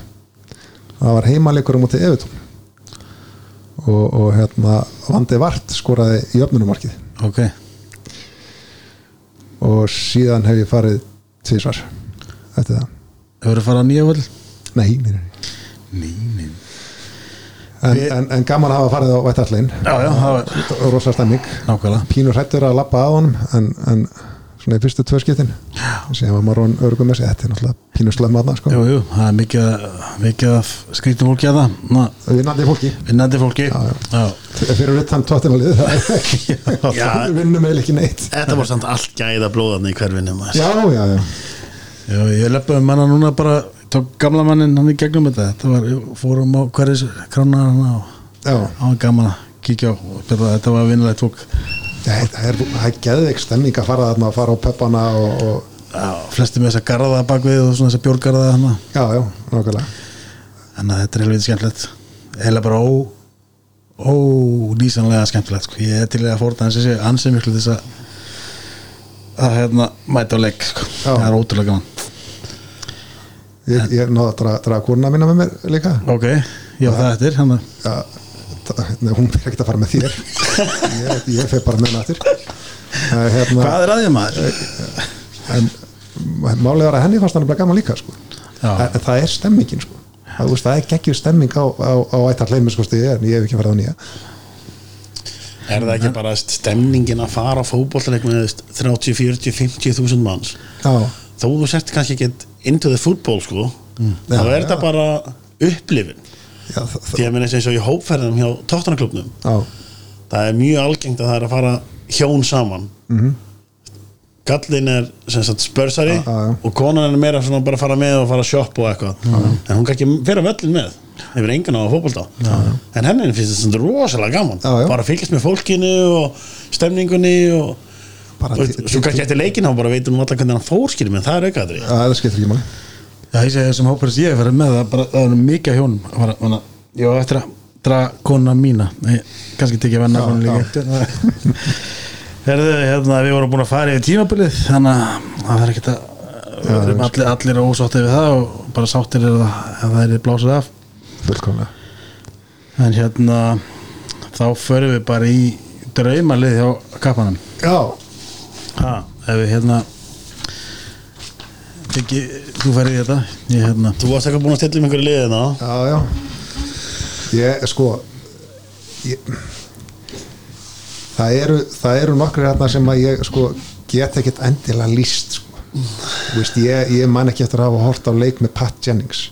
það var heimalegur á móti Evertón og, og hérna Vandi Vart skoraði í öfnunumarkið ok. Og síðan hef ég farið tvisvar eftir það. Hefur þið farið á nýja völd? nei, nei, nei. Ný, ný En, en, en gaman að hafa farið á var rosa stemming nákvæmlega. Pínur hrættur að lappa að honum en, en svona í fyrstu tvö skiptin. Sem var maður hann örgum með sig. Þetta er náttúrulega pínur slömm aðna sko. Jú, jú, það er mikið, mikið af skrítum fólki að það. Ná, vinnandi fólki. Vinnandi fólki. Já, já. fyrir utan tóttinalið er [LAUGHS] Já. [LAUGHS] vinnum eða ekki neitt. Þetta var samt allt gæða blóðarni í hverfinu maður. já, já, já. Já, ég leppaði manna núna bara tók gamla mannin hann í gegnum þetta. Þetta var, fórum á hverjus krána hann já, var gaman að kíkja á og þetta, þetta var vinnilegt fólk það er, er geðveik stemming að fara þarna að fara á peppana og, og Já, flesti með þessa garða bakvið og svona þessa bjórgarða hann já, já, nákvæmlega Þannig að þetta er helviti skemmtilegt Eða bara ó ólýsanlega skemmtilegt sko. Ég er til að fórta hans þessi ansið miklu þess að að hérna mæta á leik sko. Já. Það er ótrúlega gaman ég, ég náða að draga, kúruna mína með mér líka Ok, var það eftir hann að já, það, nei, hún fyrir ekki að fara með þér. Ég, ég fer bara með uh, hérna, Hvað er aðeins maður? en málið var að henni fannst hann bara gaman líka sko. En, það er stemmingin sko. það, veist, það er geggjur stemming á, á, á ættar hleimi sko, en ég hef ekki farið á nýja. Er það ekki bara stemningin að fara á fótbollleik með 30, 40, 50 þúsund manns? Já, þó þú sért kannski ekki into the football sko þá Já, er já. þetta bara upplifin já, það, það, því að minna eins og í hópferðum hjá tóttanarklubnum já, það er mjög algengt að það er að fara hjón saman. Mhm. gallin er sagt spörsari Já, já, og konan er meira svona bara að fara með og fara að shoppa og eitthvað. En hún kann ekki vera völlin með hefur engan á að fótbolta. En henni finnst þetta svona rosalega gaman bara að fylgjast með fólkinu og stemningunni og, svo kannski eftir leikin þá bara veitum við alltaf hvernig hann fórskilur menn það er aukaðri já, Já, ég segi þessum hópar sem ég hef farið með það, bara, það er mikið hjónum. Að ég var eftir að draga konuna mína. Kannski tekja venna Já, konuna líka [LAUGHS] Herðu, hérna, við vorum búin að fara yfir tímabilið þannig að það er ekkert að erum allir, allir ósáttið við það og bara sáttir er það ef það er blásið af. Fullkomlega. En hérna þá förum við bara í draumalið hjá kappanum. Já, ha, ef við hérna ekki, þú færið í þetta ég hérna þú varst eitthvað búin að stilla um einhverju liðina já, já ég, sko ég, það eru það eru nokkri hérna sem að ég sko get ekkert endilega líst sko. Þú veist, ég, ég man ekki eftir að hafa hort á leik með Pat Jennings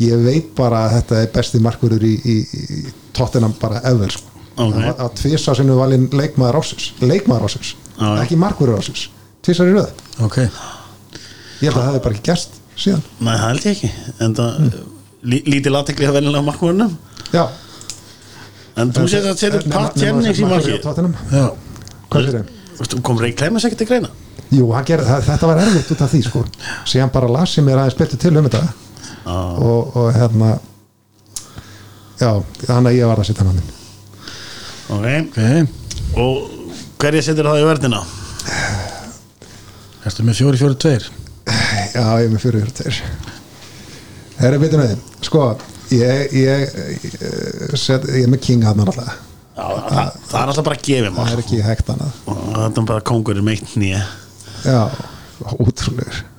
ég veit bara að þetta er besti markurur í, í, í Tottenham bara ever sko. Ok. að, að tvisa sinu valinn leikmaður ásins leikmaður ásins, já. ekki markurur ásins tvisar í röð, ok, ég held að það hefði bara ekki gerst síðan, Nei, það held ég ekki. En það lí, lítið latekli að venjulega markmörnum já. En þú sér að setur Pat Jennings í marki já. Hvað fyrir þeim? kom Ray Clemens ekkert til greina? Jú, hann gerði, það, þetta var erfitt út af því sko. Síðan bara las ég mér aðeins betur til um þetta. Ah. og, og hérna já, þannig að ég var að setja hann minn. Ok, ok, og hverja setur það í verðina? [SIGHS] erstu með fjóri fjóri tveir já, ég er með fyrir tveir Herra, veitum við, sko ég, ég, ég, set, ég er með King hann alltaf Já, það, það er alltaf bara að gefa það er ekki hægt annað. Það er bara kongurinn meitt nýja já, útrúlegur Eh,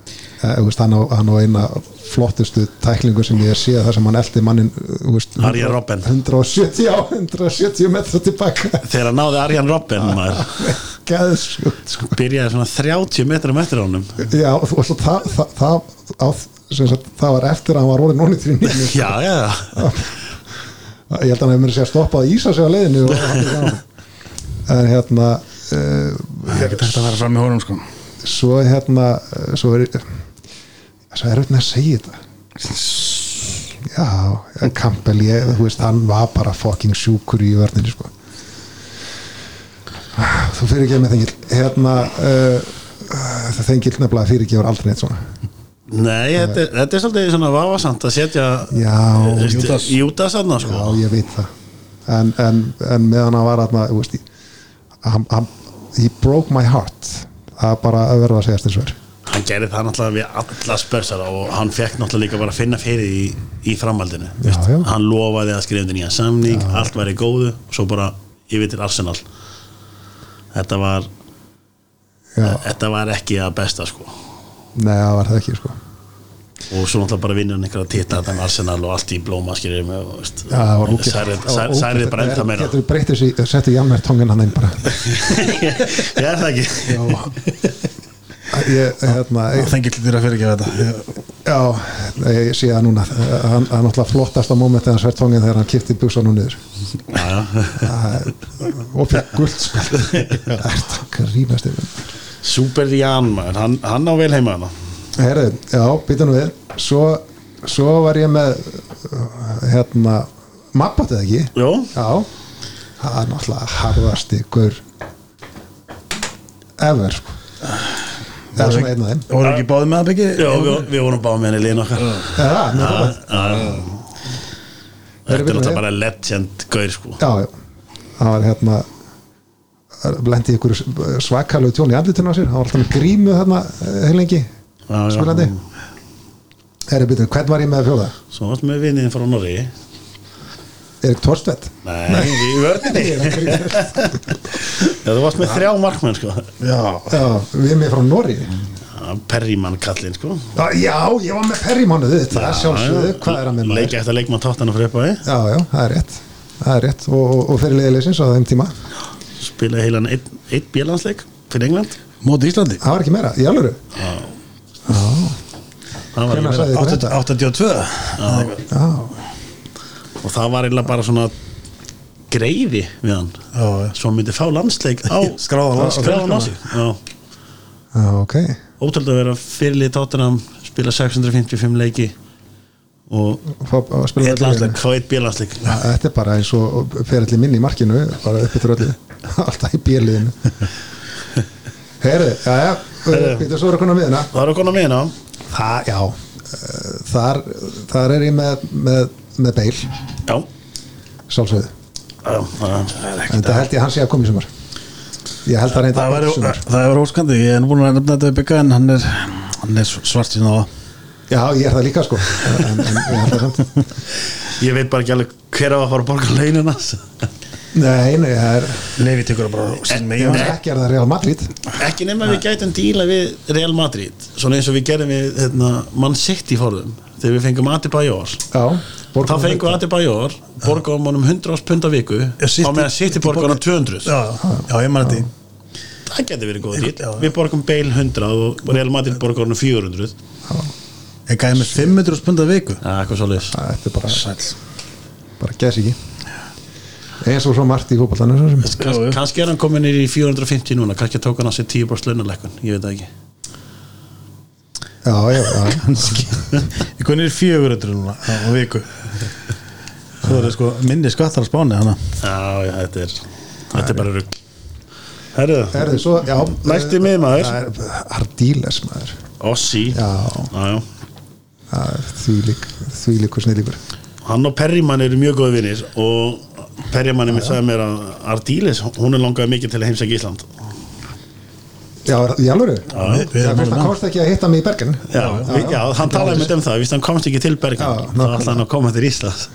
hann, á, hann á eina flottustu tæklingu sem ég sé þar sem hann eldi mannin þú veist, Arjen Robben. 170 á 170 metra tilbaka þegar hann náði Arjan Robben maður. geðsjúkt sko. byrjaði svona 30 metrum eftir honum. Já, og svo það, það, það, á, sem sagt, það var eftir að hann var orðin nónið til nýjum já, já, ég held að hann hefur mér að segja stoppað að ísa sig á leiðinu en hérna uh, það er ekki tægt að vera fram í hórum sko. svo hérna uh, svo er svo er auðvitað að segja þetta. Já, Campbell ég, þú veist, hann var bara fucking sjúkur í vörninni sko. Þú fyrir ekki með þengil hérna uh, það þengil nefnilega fyrir ekki aldrei neitt svona. Nei, þetta, er- þetta er svolítið svona vafasamt að setja já, Júdas. Júdas aðna sko. Já, ég veit það. En, en, en meðan hann var hann, he broke my heart. Það er bara að verða að segja þess verð hann gerði það náttúrulega við alla spörsara og hann fekk náttúrulega líka bara að finna fyrir í, í framhaldinu. Já, já. hann lofaði að skrifa nýjan samning allt væri góðu og svo bara yfir til Arsenal. Þetta var já, þetta var ekki að besta sko. Nei, það var það ekki sko. og svo náttúrulega bara vinnur hann einhverja tita þetta með Arsenal og allt í blóma já, ógeð- særið bara enda meira. getur breytið sér, settu Janmer tóngin hann einn bara? Ég [LAUGHS] er það ekki ég, hérna, Það þengið til þér að fyrirgefa þetta. Já, ég sé það núna. Hann er náttúrulega flottasta mómentið hans verð tóngin þegar hann kipti buksanum niður. Já, já. Það og fekk guldspil það er það [LAUGHS] grínast yfir. Super Jan hann, hann á vel heima Herðu, já, býta nú við. Svo, svo var ég með hérna mappatið ekki? Jó, já, það er náttúrulega harðasti gaur ever sko. Það er svona einn af þeim Voru ekki báðið með það byggja? já við, við vorum báð með henni líðin okkar. Það, það. Þetta er við náttúrulega bara legend gaur sko. Já, já, það var hérna lendi í ykkur svakalegu tjón í andlutinu á sér, hann var alltaf með grímu þarna eh, heilengi, spilandi. Herru, býtum, hvern var ég með fjóða? Svo varst með vinniðin frá Norri Erik Torstvedt Nei, í vörðinni Já, þú varst með þrjá markmenn sko. Já, Já, við erum með frá Nóri Já, Perrymann kallinn sko. Já, já, ég var með Perrymánuð þetta er sjálfsögðu, hvað er að með maður? Leikja eftir leikmann tóttan fyrir upp á Já, já, það er rétt. Það er rétt. Og, og, og fyrir liðilegsins á þeim tíma? Spilaði heilan einn ein bjölandsleik fyrir England. Móti Íslandi? Það var ekki meira, í alvöru? Þetta? 82 Já, Og það var eiginlega bara svona greiði við hann. Já. Svo hann myndi fá landsleik á [LAUGHS] Skráðan á sig. ótrúlega að vera fyrirlið tóttunum spila 655 leiki og eitt landsleik, fá eitt bjölandsleik Já, Þetta er bara eins og feralli minni í markinu bara upp yfir öllu. [LAUGHS] Alltaf í bjöliðinu Herru, já, já. Býta svo er að koma með hérna Það er að koma með hérna Það, já. Eh, Þar, þar er ég með, með, með beil Já, ekkert þetta held ég að hann sé að koma í sumar. Ég held að reynda Það væri- sumar. það er óskandi, ég er búin að nefna þetta við byggja en hann er, hann er svart sín á það. Já, ég er það líka sko. En, en ég [LAUGHS] að Ég veit bara ekki alveg hver að fara að borga launina Nei, nei, það er Lefi tekur það bara megin. Hann ekki er það Real Madrid. Ekki nema við gætum díla við Real Madrid Svona eins og við gerum við hérna, Man City fórðum Þegar við fengum Adebayor. Já Þá fengum við Adebayor Borgum honum 100 árs pund á viku Á meðan City borgar hann 200 Já, já, ég maður þetta Það getur verið góð dýr. Við borgum Bale 100 og Real Madrid borgar hann 400 Ég gæði með 500 spunda viku? Já, eitthvað svo leis Þetta er bara, Sæl bara gæs ekki Eins og svo margt í jú. Kannski er hann komin í 450 núna. Kannski tók hann á sig 10 bróst launalekkun Ég veit það ekki. Já, já, já. [LAUGHS] Kannski. Ég kunni er 400 núna á viku. Er það sko minni skattar á spáni hana. Já, já, þetta er Þetta er bara rugg Næsti miðmaður. Það er Ardíles maður. Ossi. Já. já, já. Það er Þvílík, þvílíkur snillíkur Hann og Perrymann eru mjög góði vinnir og Perrymann er mér sagði mér að Ardíles, hún er langaði mikið til að heimsækja Ísland Já, í alvöru? Já, hann komst ekki að hitta mig í Bergen Já, já, já hann talaði með um það, víst hann komst ekki til Bergen þá ætlaði hann að koma til Íslands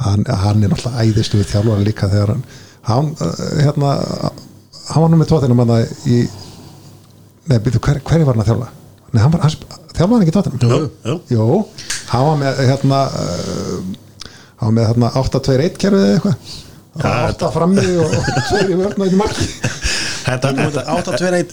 hann, hann er náttúrulega æðistu við þjálfara líka þegar hann hann, uh, hérna hann var nú með tóttinum hann í nei, byrju, hver, hverju var hann að þjálfa? Nei, hann var, þjálfa hann ekki tóttinum? Jú, jú. Jú, hann var með hérna var með hérna 8-2-1 kerfið eða eitthvað? Ja, 8 frammi og 2 í vörn og ekki marki. Þetta, þetta, 8-2-1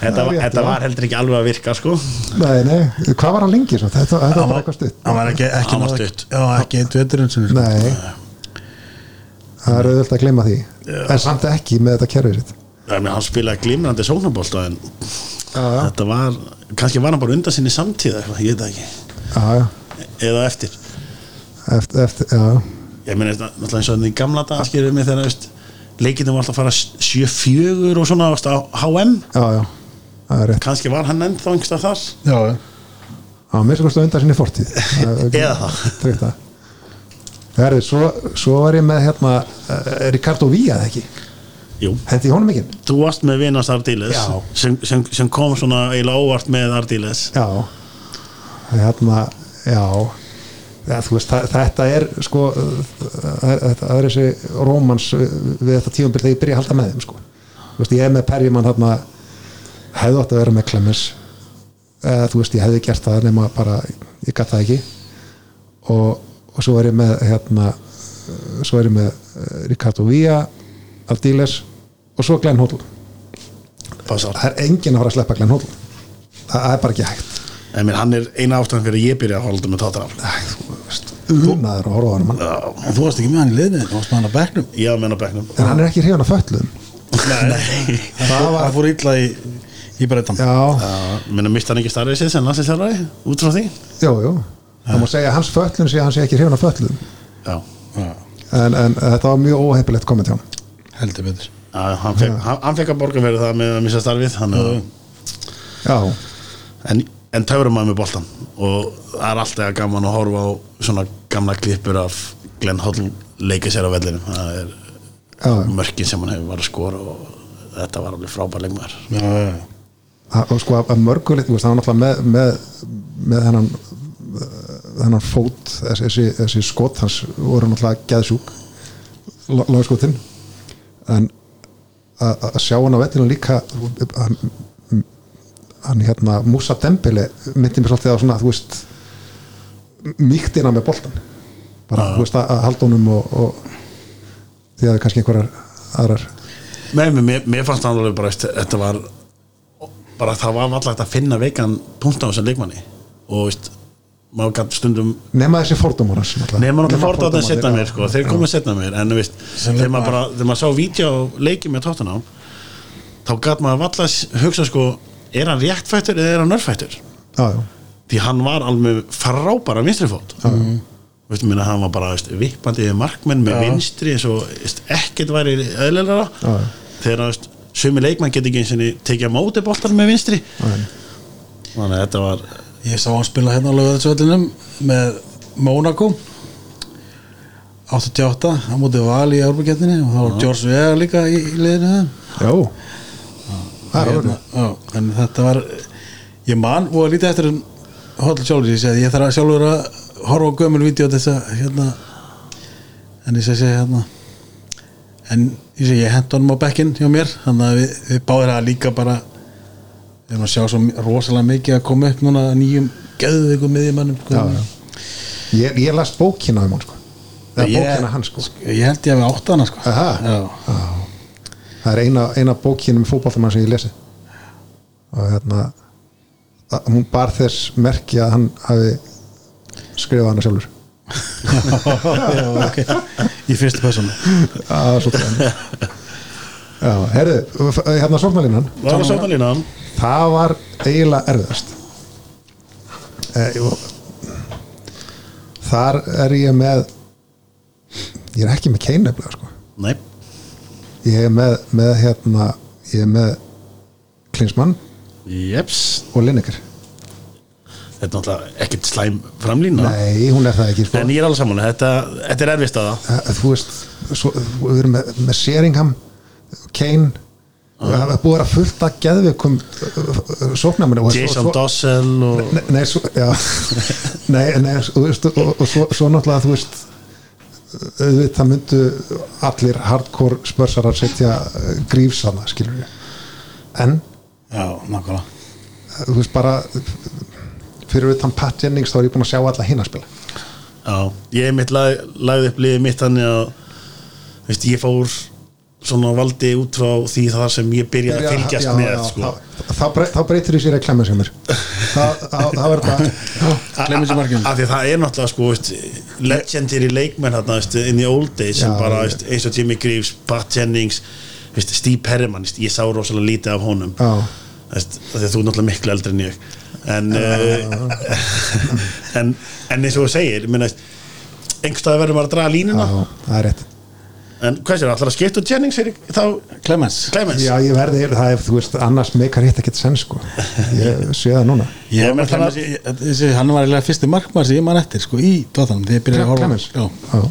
þetta, þetta var heldur ekki alveg að virka sko. Nei, nei, hvað var hann lengi? Svo? Þetta, þetta var bara eitthvað stutt. Hann var ekki, ekki stutt. Já, ekki einn veturinn sinni sko. Nei. Það er auðvitað að gleyma því. En samt ekki með þetta kerfið sitt. Þannig að hann spilaði glimrandi sóknabólta en Já, já, þetta var, kannski var hann bara undan sinni samtíða eitthvað, ég veit það ekki. Já, já. eða eftir Eftir, eftir, já. Ég meina náttúrulega eins og þannig í gamla dag skilur mig þegar veist, leikindum var alltaf að fara 7-4 og svona veist, á HM Já, já, það er rétt. Kannski var hann ennþá einhverstað þar. Já, já. [LAUGHS] Það var mér sem kostu undan sinni fortíð er Eða það. það. Herri, svo, svo var ég með hérna uh, Ricardo Villa eða ekki? Jú, hendi honum ekki? Þú varst með vinast Ardiles sem, sem, sem kom svona eiginlega óvart með Ardiles. Já. Hérna, já Ja, veist, það, þetta er sko það er þessi rómans við þetta tíumbil þegar ég byrja að halda með þeim sko. veist, ég er með Perjumann hérna, hefði átt að vera með Clemens. Eða þú veist, ég hefði gert það nema bara, ég gætt það ekki. Og, og svo er ég með hérna, uh, svo er ég með Ricardo Villa Aldiles og svo Glenn Hoddle. Það er enginn að fara að sleppa Glenn Hoddle. Það er bara ekki hægt. En mér, hann er eina ástæðan fyrir að ég byrja að holda með Tottenham Æ, þú veist, unaður að horfa á hann mann. Já, En þú varst ekki með hann í liðinu, þú varst með hann á bekknum. Ég á menn á bekknum. En hann er ekki hrifan af föllum Nei. Það fór illa í, í breytan já, Já, að mista hann ekki starfið sér sem landsinsjálfari út frá því? Jú, jú það má segja hans föllum sé að hann sé ekki hrifan af föllum Já, en, en þetta var mjög óheppilegt komment hjá hann heldur betur. Já hann, fekk, hann, hann fekk að borga fyrir það með að missa starfið hann, já, en, en töfrum maður með boltan og það er alltaf gaman að horfa á svona gamla klippur af Glenn Hoddle leika sér á vellinum. Það er já, mörkin sem hann hefur var að skora og þetta var alveg frábær. Að- og sko að mörgulegt það var náttúrulega með, með, með þennan þennan fót þessi, þessi, þessi skot hans voru náttúrulega geðsjúk lagskotin en að að sjá hann á vellinu líka hann, hann hérna Musa Dembele myndi mér svolítið á svona þú veist mýktina með boltan bara þú veist að, að halda honum og, og því að það er kannski einhverjar aðrar. Nei, mér, mér, fannst hann alveg bara þetta var bara það var alltaf að finna veikan punkt á þessum leikmanni. Og veist, maður gæti stundum nema þessi fordómar nema fórtáðan fordómarnir, setna já. mér sko, þeir komið setna mér en þú veist, þegar maður bara þegar maður sá vídeo leikið með tóttunám þá gæti maður valla hugsa sko er hann réttfættur eða er hann nörfættur já, já, því hann var alveg frábæra vinstrifót mm. veistu minna hann var bara veist, vippandi markmenn með vinstri eins og veist, ekkert væri eðlilega Já. þegar veist, sumi leikmenn geti ekki eins og tekið móti boltar með vinstri. Já. þannig að þetta var Ég sá hann spila hérna á lögðarsvöllinum með Monaco 88 á móti val í árbyggettinni og þá var George Vega líka í, í liðinu. Það já. Það er hérna, já, en þetta var ég man og lítið eftir en hóll sjálfur ég segi ég þarf að sjálfur að horfa á gömul vídeo þess að hérna en ég segi hérna en ég segi ég hent honum á bekkin hjá mér þannig að við, við báðir að líka bara við erum að sjá svo rosalega mikið að koma upp núna nýjum geðveikum miðjumannum sko. já, já. Ég, ég las bókina um hann sko. eða Ég- bókina hann sko. ég held ég að við átt hana sko. Aha. já, það er eina, eina bókina með fótballtamann sem ég lesi. Og hérna að, hún bar þess merki að hann hafi skrifað hana sjálfur. Já, [LAUGHS] ok. Í fyrstu persónu. Að svo það já, herðu, hérna sortmælinan var það svolítið lína það var eiginlega erfiðast. Eh, þar er ég með ég er ekki með keineflega sko. nei, ég er með, með hérna ég er með Klinsmann jeps. og Lineker. Þetta er náttúrulega ekkert slæm framlína nei, hún er það ekki sko. en ég er alveg saman, þetta, þetta er erfist að það. Eh, þú veist svo, við erum með, með Sheringham Kane það er búið að vera fullt að geðvikum sóknarmenni og- Jason og svo- Dossel og Nei, nei, svo, [LAUGHS] Nei, nei, og, og, og svo, svo náttúrulega þú veist auðvitað myndu allir hardcore spörsarar setja grífsana, skilur við en, já, nákvæmlega. Þú veist bara fyrir utan Pat Jennings þá er ég búin að sjá alla hinn að spila. Já, ég mitt lag, lagði upp liðið mitt þannig að veist, ég fór svona valdi út frá því það sem ég byrjaði að fylgjast Já, með já, sko. þá, þá, brey- þá breytir því sér að klemma sem mér það, það, það verður bara Gleymir sér markinu. af því að það er náttúrulega sko, veist, legendary leikmenn in the old days sem Já, bara veist, eins og Jimmy Greaves, Pat Jennings veist, Steve Perriman, ég sá rosalega lítið af honum. Já. veist, af því að þú er náttúrulega miklu eldri en ég. En uh, [LAUGHS] en, en eins og þú segir einhverstað verður maður að draga línuna. Já, það er rétt En hvað sér, allar að skipta úr Jennings er þá Clemens. Clemens. Já, ég verði, það er, þú veist, annars meikar hitt ekkert senn sko. Ég sé það núna. Ég með Clemens ég- þessi, Hann var eiginlega fyrsti markmann sem ég man eftir sko, í Tottenham þegar ég byrjaði að horfa Clemens? Já, Já,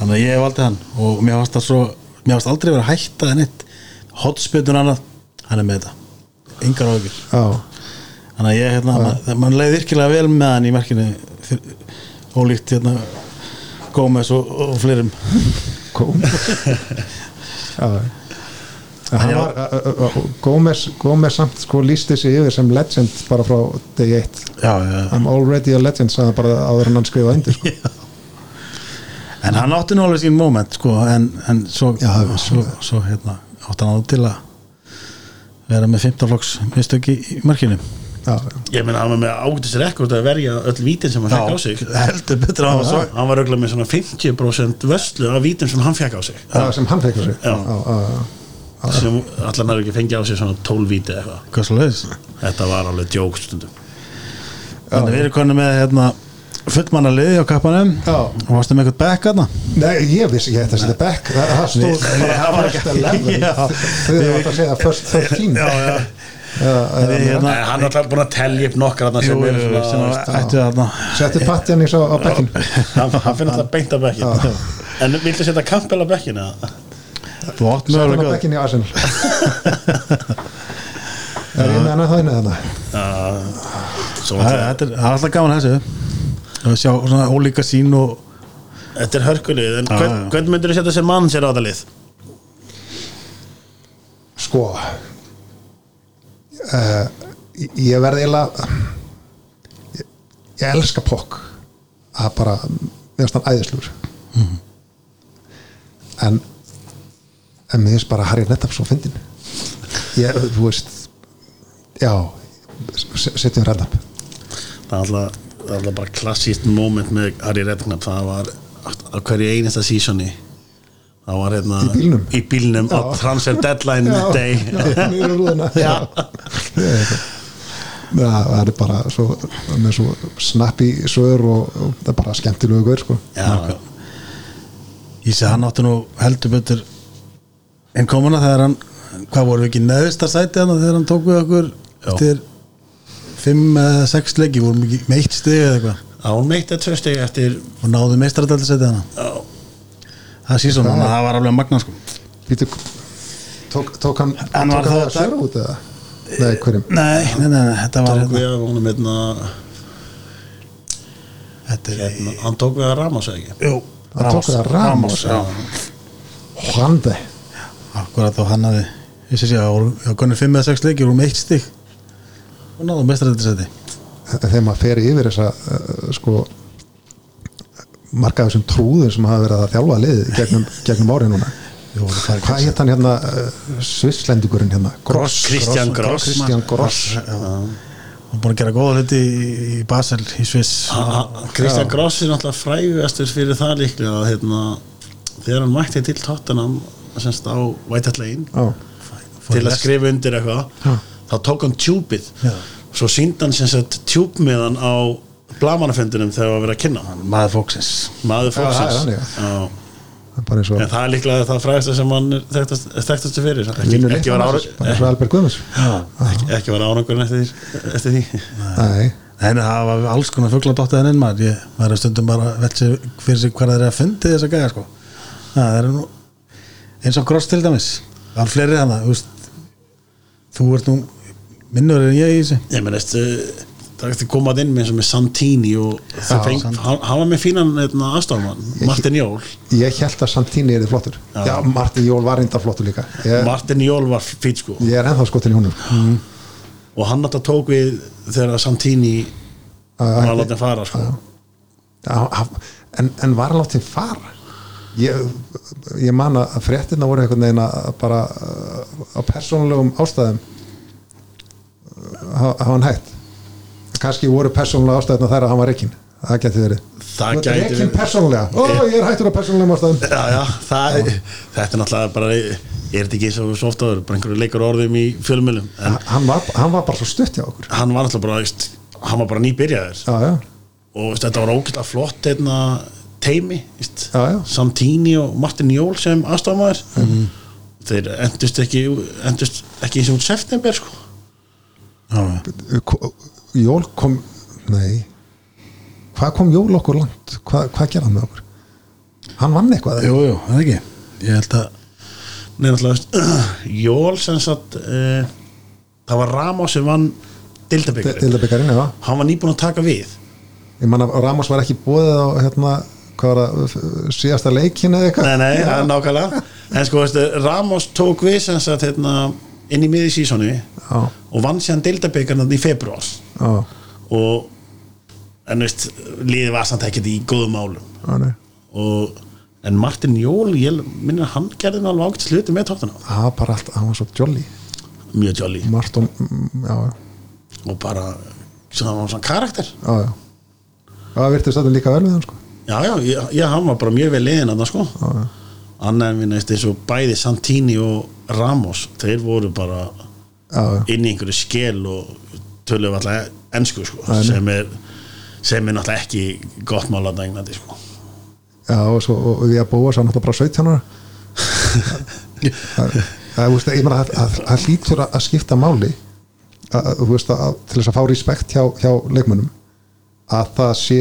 þannig að ég valdi hann og mér varst það svo mér varst aldrei verið að hætta en eitt hotspitun annað, hann er með þetta. Yngar áhugir já, þannig að ég, hérna, man, man leiði virkilega vel með hann í markinu fyrir, ólíkt hérna Gómez og, og fleirum [LAUGHS] Já. Já. Gómez, Gómez samt sko lísti sig yfir sem legend bara frá degi eitt já, já, I'm already a legend, sagði bara áður en hann skrifaði undir sko. [LAUGHS] en hann átti nú alveg sín moment sko, en, en svo, Já, svo, svo hérna, átti hann á til að vera með 15 flokks mistök í, Já, Ég meina, hann var með ágætis rekord að verja öll vítin sem hann fekk á sig. heldur betur að hann var svo Hann var auðvitað með svona 50% vörslu af vítin sem hann fekk á sig. Það sem hann fekk á sig. Já. já, já, sem allar hann ekki fengið á sig svona 12 víti eða eitthvað. Þetta var alveg djók stundum. Þannig við erum konum með hérna, fullmanna liði á kappanum. Já. og varstu með eitthvað back aðna Nei, ég vissi ekki að þetta setja back. Það, stóð bara first ekki- 11 Já. þau eru átt að segja first 13 já, já. Hérna, hann er alltaf búin að telja upp nokkar sem er sem svona Setti Patjanix á, á bekkin Hann, hann finnir alltaf beint á bekkin En viltu setja Campbell á bekkin eða? þú átt Setti hann á bekkin í Arsenal. [LAUGHS] Er ég með hann að það Já, Svo Það alltaf- þetta er það er alltaf gaman þessu. Að sjá svona ólíka sín og Þetta er hörkulið. En hvern, myndir þú setja sem mann sér á þetta lið? Sko uh, Ég verði eiginlega ég, ég elska pokk að bara, mér finnst hann æðislur en en mér finnst bara Harry Nettaf svo fyndin ég, þú veist já setjum Rednap Það er alltaf, alltaf bara klassíst moment með Harry Redknapp Það var á hverju einasta sísoni Það var hérna Í bílnum? Í bílnum á Já. transfer deadline Já, day. Já, rúðuna. [LAUGHS] Já. Já, það er bara svo, með svo snappi svör og, og það er bara skemmtilegu gaur sko. Já, ég sé hann átti nú heldur betur en komuna þegar hann hvað voru við ekki neðvistar sæti hann þegar hann tók við okkur Já. eftir fimm eða sex leiki? Vorum ekki með eitt stið eða eitthvað? Án meitt að tvö stegi eftir og náðu meistaradaldi sæti hann Já, það sé svona, að það var alveg magna sko. Býtu, tók, tók hann Hann var tók hann þá- það sér út eða? Nei, hverjum? nei, nei, nei, nei þetta var tók hérna, við að honum hérna, þetta er hérna Hann tók við að Ramos ekki? Jú, Hann tók við að Ramos, já, Hrandi akkurat og hann hafði ég sé að það konir fimm eða sex leiki vorum með eitt stig. Og náðu meistaradaldi sæti þegar maður fer yfir þessa uh, sko marga af þessum trúðum sem hafa verið að þjálfa liðið gegnum, [LAUGHS] gegnum árið núna. Jú, það hvað hétt hann hérna uh, svisslendingurinn hérna? Gross, Christian Gross. Christian Gross hann búin að gera góða hluti í, í Basel í Sviss. Kristján Gross er náttúrulega frægastur fyrir það líklega að hérna, þegar hann mætti til Tottenham semst á White Hart Lane Já, til að skrifa undir eitthvað þá tók hann tjúpið. Svo síndi hann sem sagt tjúpmiðan á blamanafundinum þegar það var verið að kynna hann. Maður fóksins maður hann, já. Það er bara eins og en það er líklega það frægasta sem hann er þekktast, þekktastu fyrir. Ekki, ekki, var mannsins, ára, bara eins og Albert Guðmunds. Ekki, ekki var árangurinn eftir, eftir því. Nei, en það var alls konar fuggladóttið henni maður, ég, maður er stundum bara að sér fyrir sig hvað það er að fundi þess að gæja sko. það er nú eins og Gross til dæmis. Það er fleiri þannig þú, ert nú minnur en ég í þessu. Ég meðist það er eftir komað inn með með Santini og það feng, Santini. hann, hann var með fínan aðstofmann, Martin Jól. Ég held að Santini er þið flottur. Já, Já. Martin Jól var reynda flottur líka. Ég, Martin Jól var fýt sko. Ég er ennþá skotin í húnum og hann alltaf tók við þegar Santini var að láta fara sko. Hann- en, en var hann látið fara? Ég, ég man að fréttina voru einhvern veginn að bara á persónulegum ástæðum. Hafa hann hægt kannski voru persónulega ástæðina þær að hann var reikinn það geti verið. Það rekinn verið. persónulega, ó ég er hættur á persónulegum ástæðum. Já, já, það, þetta er náttúrulega bara er þetta ekki svo ofta bara einhverju leikur orðum í fjölmjölum en hann var, hann var bara svo stutt hjá okkur. Hann var náttúrulega bara veist, hann var bara nýbyrjaður. Já, já, og veist, þetta var ógæslega flott einna, teimi víst. Já, já. Santini og Martin Jól sem aðstofamæður þeir endust ekki endust ekki eins og september sko. Jól kom nei. Hvað kom Jól okkur langt? Hvað, hvað gerði hann með okkur? Hann vann eitthvað jú, jú, það ekki. Ég held að veist, [CLEARS THROAT] Jól sem sagt uh, það var Ramos sem vann já. Hann var nýbúin að taka við. Ég man að Ramos var ekki búið á hérna, síðasta leikinu eða eitthvað? Nei, nei, það er nákvæmlega. En sko, veistu, Ramos tók við sem sagt hérna, inn í miði sísoni já, og vann síðan Dildabikarna í februar já, og en veist, liðið var samt ekkert í góðum já, nei. og en Martin Jól, ég minna hann gerði nú alveg ágætt sluti með tóttuna það var bara allt, hann var svo jolly. Mjög jolly. Marton, mm, já, já, og bara hann var svona karakter. Já, já. Það virtist þetta líka vel við hann sko. Já, já, ég, hann var bara mjög vel liðin að það sko. Já, já, annar en við neist eins og bæði Santini og Ramos þeir voru bara já, já. Inn í einhverju skel og töluðu alltaf ennsku sko, sem er sem er náttúrulega ekki gott mál að Englandi sko. Já, og, svo, og við að búa svo náttúrulega bara 17 ára. Það, hlýtur að, skipta máli að, að, að, til þess að fá respekt hjá, hjá leikmönnum að það sé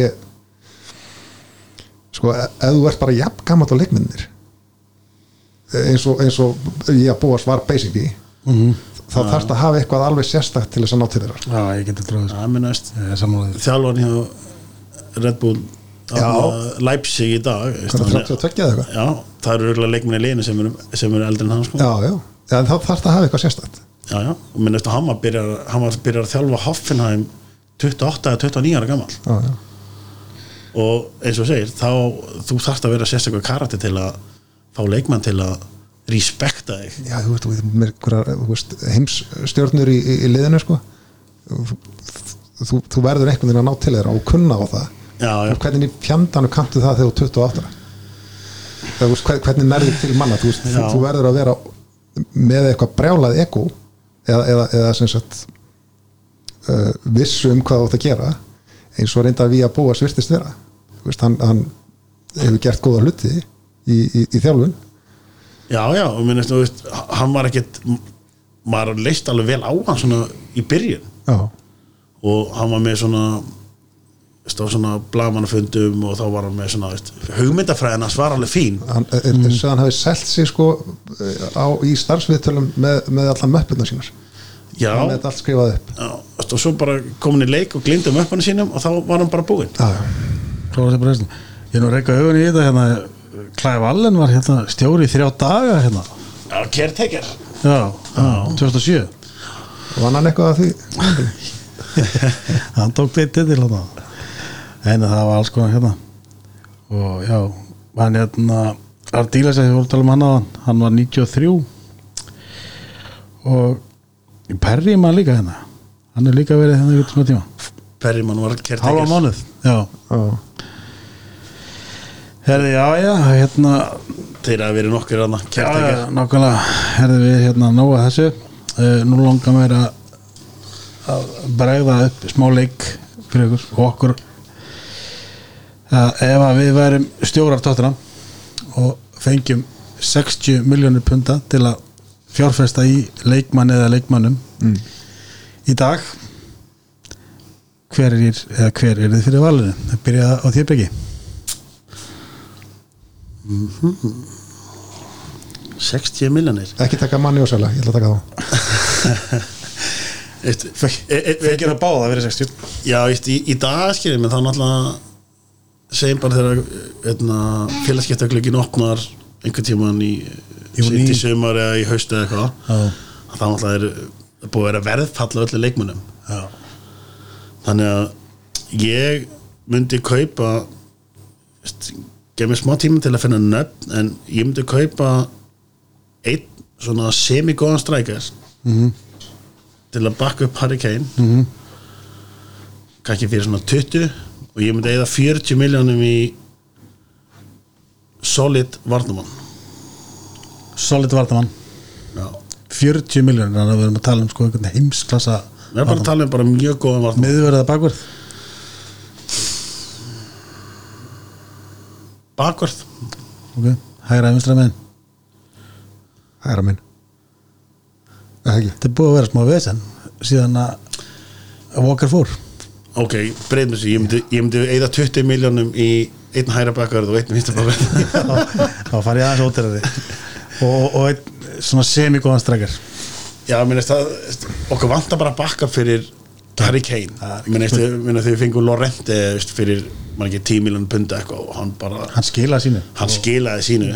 sko, e- ef þú ert bara jafn gammal á leikmennir eins og, eins og ég að búa svar basically þá þarfst að hafa eitthvað alveg sérstakt til þess að ná til þeirra. Já, ég geti sammálaðið þjálfarn hjá Red Bull Leipzig í dag veist, Hvað er hann 32 eða eitthvað? já, það eru örgulega leikminni í liðinu sem eru, sem eru eldri en hann sko. Já, já, þá þarfst að hafa eitthvað sérstakt. Já, já, og minnast að hann var byrjar, hann var byrjar að þjálfa Hoffenheim 28 eða 29 ára gammal Já, já, og eins og segir, þá þú þarft að vera sérstaklega karakter til að fá leikmann til að respekta þig. Já, þú veist, þú með einhverjar, þú veist heimsstjórnur í, í, liðinu sko. Þú, þú, þú verður einhvern veginn að ná til þeirra og kunna á það. Já, já, hvernig fjandanu kanntu það þegar þú er 28 ára? það, veist, hver- hvernig nærður til manna? Þú, veist, þú, þú verður að vera með eitthvað brjálað ego eða, eða, eða sem sagt uh, vissu um hvað þú átt að gera eins og reynda við að búa svirtist vera. Þú veist, hann, hann hefur gert góða hluti í, í, í þjálfun já, já og minnast þú veist, hann var ekkit maður leist alveg vel á hann svona í byrjun. Já, og hann var með svona stóð svona blagamannafundum og þá var hann með svona veist, hugmyndafræðina var alveg fín. Hann, er, er, er, hann hafi selt sig sko á, í starfsviðtölum með, með allan möppuna sínar. Já, hann þetta allt skrifað upp. Já og svo bara komin í leik og glimti um uppannu sínum og þá var hann bara búinn. Já, já, Klára sér bara. Ég er nú að reyka augun í þetta hérna, Clive Allen var hérna stjóri í þrjá daga hérna. já, caretaker. Já, já, 2007 var hann eitthvað að því? [LAUGHS] Hann tók þetta til hérna en það var alls konar hérna. Og já, hann hérna Ardílas þið voru að tala um hann á hann hann var 93 og Perry maður líka hérna. Hann er líka verið hérna í svona tíma. Perryman var halva caretaker mánuð, já. Já, herði, já, já, hérna. Þeir að verið nokkur já, caretaker nákvæmlega. Herði við hérna nóga þessu. Uh, nú langar mér að að bregða upp smá leik fyrir ykkur og okkur. Að ef að við værum stjórar tóttina og fengjum 60 miljónir punta til að fjárfesta í leikmann eða leikmannum Mm. í dag hver er, eða hver er þið fyrir valinu? Það byrja á þér byggi 60 miljonir ekki taka manni og sæla, ég ætla að taka þá. [LAUGHS] Fengir það báða að vera 60 já, veist, í, í dag skiljum við þá náttúrulega segjum bara þegar hérna, félagskiptaglögin opnar einhvern tíman í sitt í sumar eða í haustu eða eitthvað að það náttúrulega er búið að vera verðfall á öllu leikmunum já, þannig að ég myndi kaupa gef mér smá tíma til að finna nöfn en ég myndi kaupa einn svona semi-góðan strækjar Mhm. til að bakka upp Harry Kane Mhm. kannski fyrir svona 20 og ég myndi eða 40 miljónum í solid varnamann solid vartamann Já. 40 miljónir, þannig að við erum að tala um sko einhvern heimsklassa við erum bara að tala um bara mjög góðan varnamann miðverða bakverð bakvörð. Ok, hægra vinstra minn eða ekki? Þetta er búið að vera smá vesen síðan að Walker fór. Ok, breyðum þessu, ég myndi, ég myndi eða 20 miljónum í einn hæra bakvörð og einn vinstra bakvörð. [LAUGHS] Þá far ég aðeins óterari og, og einn svona semikóðan strekkar Já, mér finnst það, okkur vantar bara bakka fyrir Harry Kane. Finnst þegar við fengum Lorente fyrir, maður ekki 10 miljónum punda eitthvað og hann bara, hann skilaði sínu. Hann skilaði sínu.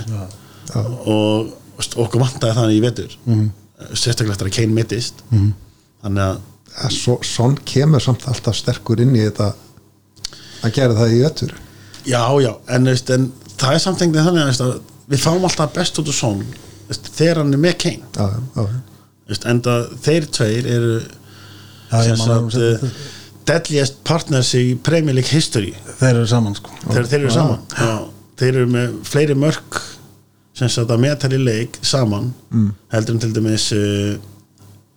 Og veist, okkur vantaði þannig í vetur. Sérstaklega eftir að Kane mittist. Þannig að Ja, svo, Son kemur samt alltaf sterkur inn í þetta að gera það í öttur Já, já, en, veist, en það er samtengið þannig að, veist, að við fáum alltaf best út úr veist, þegar hann er með Kane. Já, já, veist, enda þeir tveir eru deadliest partners í Premier League history. Þeir eru saman sko. Þeir, þeir eru saman já, þeir eru með fleiri mörk sem sagt að metali leik saman mm. heldur en til dæmis uh,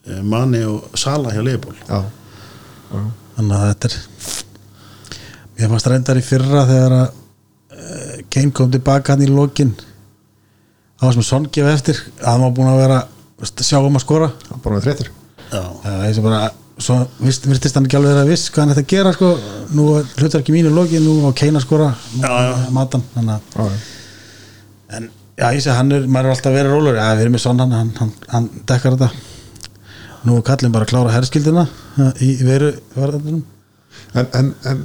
uh, Mani og Sala hjá Leifból já, þannig að þetta er mér fannst reyndar í fyrra þegar að uh, Kane kom tilbaka hann í lokin það var sem Son gefa eftir að hann var búin að vera veist, sjá um að skora. Já, bara með þreytur. Já, það er sem bara svo virtist hann ekki alveg vera viss hvað hann ætti að gera sko. Nú hlutar ekki mínu lokin nú á að skora nú Já, já. matan að en já ég segi hann er maður er alltaf að vera rólur já við erum með Son hann, hann, hann, hann dekkar þetta. Nú er kallin bara að klára herskildina í, í veru varðandunum En, en, en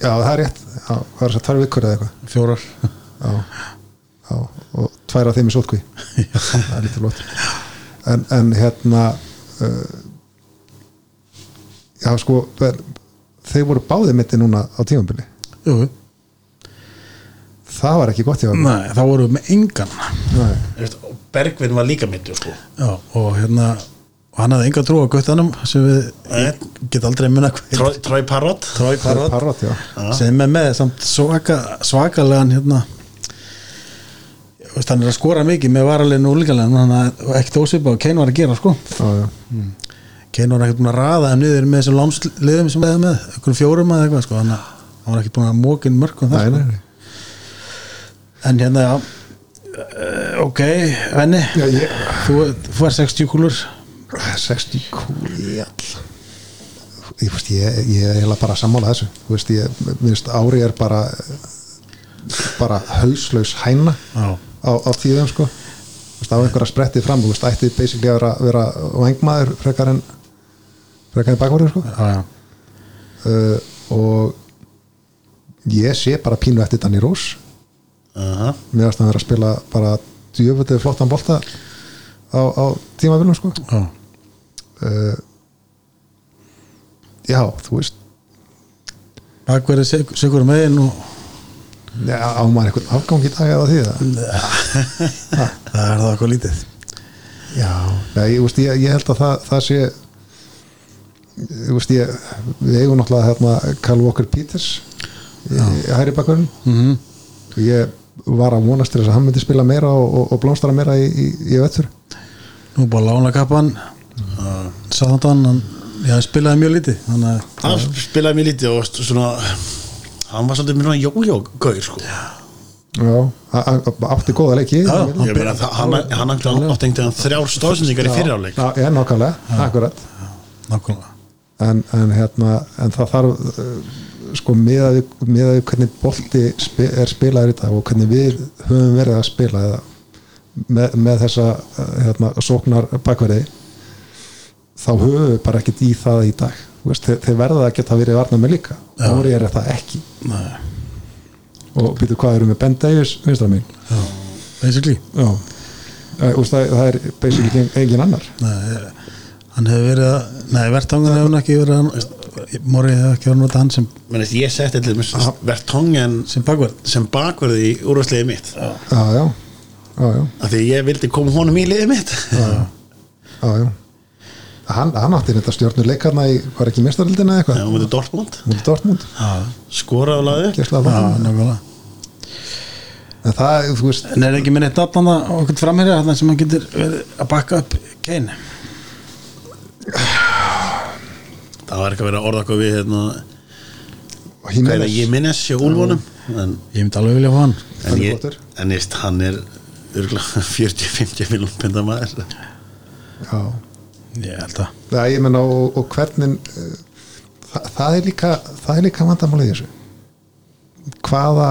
já, það er rétt. Já, það er þess að tvær vikur eða eitthvað. Fjórar. Já, já, og tvær af þeim í sótkví. [LAUGHS] Það er lítið lótt en, en hérna uh, já sko þeir voru báði mitti núna á tímambili Jú, það var ekki gott nei, þá vorum við með engan Nei. veist, og Bergvin var líka mittur sko. já, og hérna og hann hafði enga trú á guttanum sem við Nei. get aldrei hvað Troy, Troy Parrott Troy Parrot, já. sem er með samt svaka, svakalegan hérna hann er að skora mikið með varaleginu og úlíkaleginu hann er ekkert ósvipa og Kane var að gera sko Já, já. Kane var ekkert búin að raða þeim niður með þessum lámsliðum sem við með, einhverjum fjórum eða eitthvað sko, hann, hann var ekkert búin að mókin mörgum það sko. en hérna já uh, ok, venni Já, ég, þú, þú er 60 kúlur. 60 kúli ég, veist, ég, ég er eiginlega bara að sammála þessu. Þú veist, ég, minnst ári er bara bara hauslaus hæna já, á, á tíðum sko. Þú veist, á einhverja sprettið fram þú veist, ætti basically að vera, vera vangmaður frekar en frekar en bakvarður sko. Já uh, og ég sé bara pínu eftir Danny Rose. Aha. mér varst að vera að spila bara djöfutið flottan bolta á, á tímavilum sko. Já, uh, já, þú veist. Bakverði sigur megin og já, á maður einhvern afgang í dag eða því það er það eitthvað lítið. Já, ég, ég, ég held að það, það sé veist ég við eigum náttúrulega hérna Carl Walker Peters í, í hæri bakverðin mm og ég var að vonast til þess að hann myndi spila meira og, og, og blómstara meira í, í, í öttur Nú bara lána kappan. Sáðan hann já, spilaði mjög lítið þannig að hann spilaði mjög lítið og svona hann var svolítið mjög jójó-gaur sko. já, átti góða leiki. Já, meina það- hann hann átti átti einhvern veginn þrjár stóðsendingar í fyriráleik já, nákvæmlega, akkurat. Nákvæmlega en, en hérna en það þarf uh, sko miðað við, hvernig bolti spi, er spilaður í dag og hvernig við höfum verið að spila með, með þessa uh, hérna, sóknar bakverði þá höfum við bara ekkert í það í dag. Veist, þeir, þeir verða að geta verið varna með líka ári er það ekki. Nei, og býtu hvað eru með Ben Davis vinstra mín já, basically. Já. Eh, það, það er basically engin annar. Nei, hann hefur verið að Nei, verðtangun hefur hann ekki verið að Móri hefur ekki verið að nota hann sem, Menni, ég setti til þess Vertongen sem bakverð sem bakverði í úrvarsliðið mitt. Já, já, já, já, af því ég vildi koma honum í liðið mitt. Já, já. Hann, hann átti þetta stjórnur leikarna í, var ekki mestarildina eða Já, eitthvað? Hún veitur Dortmund. Mútið Dortmund, skora á laði gæslega Já, það nákvæmlega. En það, þú veist, En er ekki minn eitt nafn að okkur framherja þarna sem hann getur verið að bakka upp Kane það var ekki að vera að orða eitthvað við hérna, ég minnes hjá Úlfónum en Ég myndi alveg vilja fá hann. en, hann er ég, flottur en ég, hann er örgulega 40-50 [LAUGHS] miljón pundar maður. Já, ég held að Já, ég menna og, og hvernig uh, það, það er líka það er líka vandamálið í þessu. Hvaða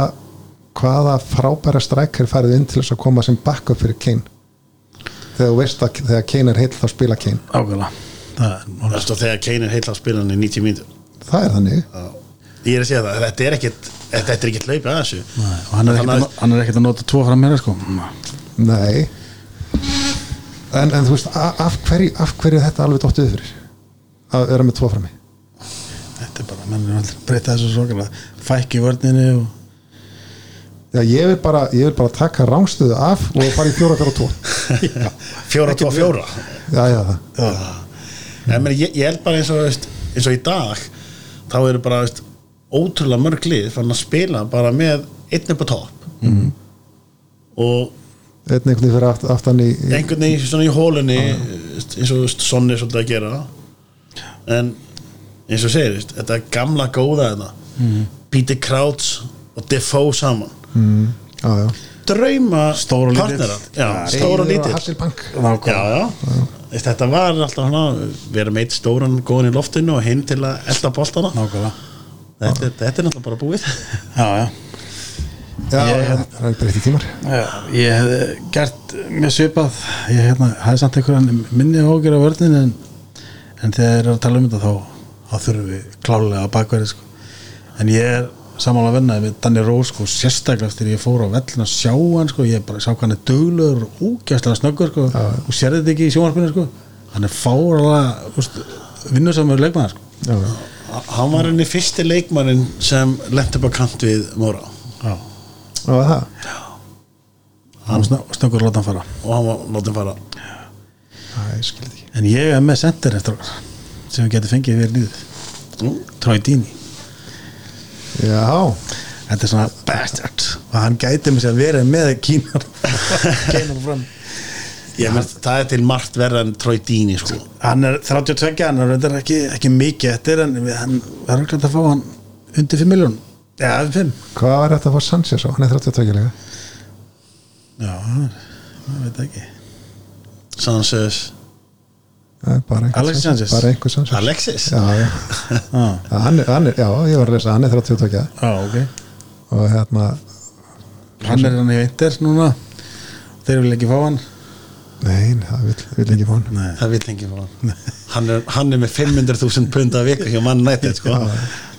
hvaða frábæra strækir farið inn til þess að koma sem backup fyrir Kane? Þegar þú veist að þegar Kane er heill þá spila Kane. Ákveðla það er stóð þegar Kane er heitla að spila hann í 90 mínútur. Það er þannig. Ég er að segja það, þetta er ekkit þetta er ekkit hlaupið að þessu. Nei, og hann er ekkert að- hann er ekkert að nota tvo fram mér sko. Nei. En, en þú veist af hverju, af hverju er þetta alveg dóttið fyrir? Að vera með tvo frammi? Þetta er bara, menn er aldrei breyta þessu svokalega fækki vörninni og Já, ég vil bara, ég vil bara taka rángstöðu af og fara í fjóra fjóra tvo. [LAUGHS] Fjóra, tvo, fjóra. Já, já, það En meni, ég, ég held bara eins og, veist, eins og í dag þá eru bara veist, ótrúlega mörg lið fann að spila bara með einn upp á topp Mhm. og einn einhvern veginn fyrir aft, aftan í, í einhvern veginn svona í hólunni veist, eins og Sonni er svolítið að gera en eins og segir þetta gamla góða þetta Mhm. Peter Crouch og Defoe saman mm, já, já. Drauma Stór og lítill. partnerar. já, stór og Eyður lítill. Þetta var alltaf hana, vera meitt stóran góðan í loftinu og hinn til að elda nákvæmlega. Þetta, er- þetta er náttúrulega bara búið. Já, já. Já, Ég- já, það er breytti tímar. Já, ég hef gert mjög svipað. Ég hérna, hafði samt einhverjan minni hókir á vörnin en, en þegar er að tala um þetta þá, þá þurfum við klálega að bakverði sko. en ég er samanlega vennaði með Danny Rose sko, sérstaklega eftir ég fór á vellin að sjá hann sko, ég bara sá hann er duglegur og úgæslega snöggur sko, og sérði þetta ekki í sjónvarpinu sko. hann er fáralega vinnusamur leikmaður sko. Já. hann var henni fyrsti leikmannin sem lent upp á kant við Móra. Já, Já, það? Hann var snöggur að láta hann fara. Og hann var látið fara. Já, ég en ég er með center eftir okkar sem við getum fengið við Nú, Troy Dini Já, Þetta er svona bastard. Og hann gæti með sér að vera með kínar. [LAUGHS] Kínar fram. Ég menn það er til margt verða en Troy Dini sko. hann er 32, hann er ekki, ekki mikið eftir en hann verður ekki að fá hann undir 5 miljón já, 5 hvað var þetta að fá Sanchez á? Hann er 32 lega já, hann er, ég veit ekki. Sanchez. Það er bara einhver Alexis Sanchez. Bara einhver Sanchez Alexis? Já, já, [LAUGHS] já, hann er, hann er, já, ég var að lesa, hann er 32 já, ok. Og hérna, hann er hann í veintir núna. Þeir vil ekki fá hann. Nei, það vil, vil ekki fá hann. Nei. það vil ekki fá hann. Hann er, hann er með 500.000 pund að viku hjá mann nættið sko.